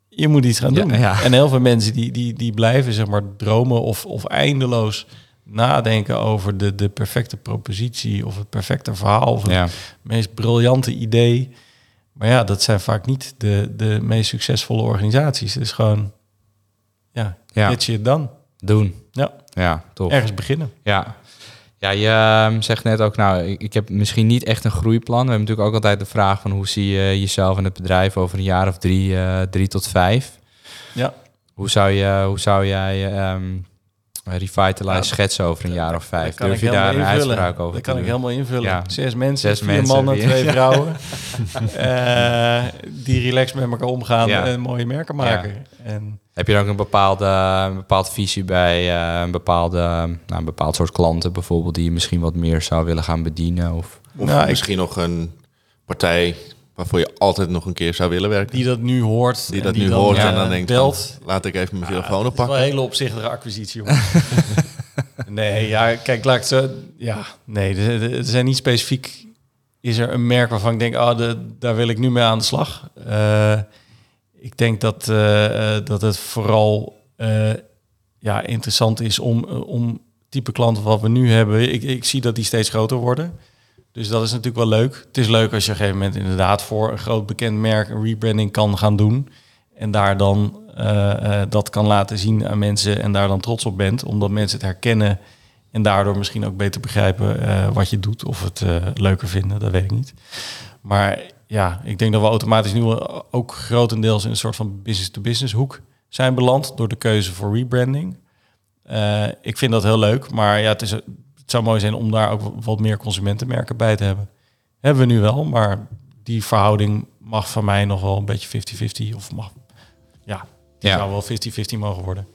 je moet iets gaan doen. ja. En heel veel mensen die, die, die blijven zeg maar dromen of, of eindeloos nadenken over de, de perfecte propositie of het perfecte verhaal of het ja. meest briljante idee. Maar ja, dat zijn vaak niet de, de meest succesvolle organisaties. Het is gewoon, ja, Ja. shit done. doen. Ja, Ja, top. ergens beginnen. Ja. Ja, je ehm, zegt net ook, nou, ik, heb misschien niet echt een groeiplan. We hebben natuurlijk ook altijd de vraag van hoe zie je jezelf en het bedrijf over een jaar of drie, eh, drie tot vijf. Ja. Hoe zou, je, hoe zou jij ehm Revitalize Ja, schetsen over een jaar of vijf? Durf je daar een uitspraak over Dat kan ik helemaal invullen. Ja. Zes mensen, Zes vier mensen, mannen, vier- twee vrouwen. Eh, die relaxed met elkaar omgaan Ja. en mooie merken maken. En Heb je dan ook een bepaalde, een bepaalde visie bij eh, een, bepaalde, nou, een bepaald soort klanten bijvoorbeeld... die je misschien wat meer zou willen gaan bedienen? Of... Of Nou, ik- misschien nog een partij waarvoor je altijd nog een keer zou willen werken. die dat nu hoort. Die dat nu dan, hoort eh, en dan denkt belt. van, laat ik even mijn telefoon Het is wel oppakken. een hele opzichtige acquisitie, jongen. nee, ja, kijk, laat ik zo... Ja, nee, er zijn niet specifiek... Is er een merk waarvan ik denk, oh, de, daar wil ik nu mee aan de slag. Eh, ik denk dat, eh, eh, dat het vooral eh, ja, interessant is om, om type klanten wat we nu hebben. Ik, ik zie dat die steeds groter worden. Dus dat is natuurlijk wel leuk. Het is leuk als je op een gegeven moment inderdaad voor een groot bekend merk een rebranding kan gaan doen. En daar dan dat kan laten zien aan mensen en daar dan trots op bent. Omdat mensen het herkennen en daardoor misschien ook beter begrijpen wat je doet. Of het leuker vinden, dat weet ik niet. Maar ja, ik denk dat we automatisch nu ook grotendeels in een soort van business-to-business hoek zijn beland door de keuze voor rebranding. Eh, ik vind dat heel leuk, maar ja, het, is, het zou mooi zijn om daar ook wat meer consumentenmerken bij te hebben. Hebben we nu wel, maar die verhouding mag van mij nog wel een beetje 50-50 of mag, ja, die Ja. zou wel 50-50 mogen worden.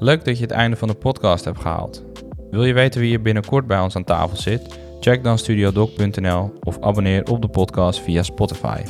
Leuk dat je het einde van de podcast hebt gehaald. Wil je weten wie hier binnenkort bij ons aan tafel zit? Check dan studiodoc.nl of abonneer op de podcast via Spotify.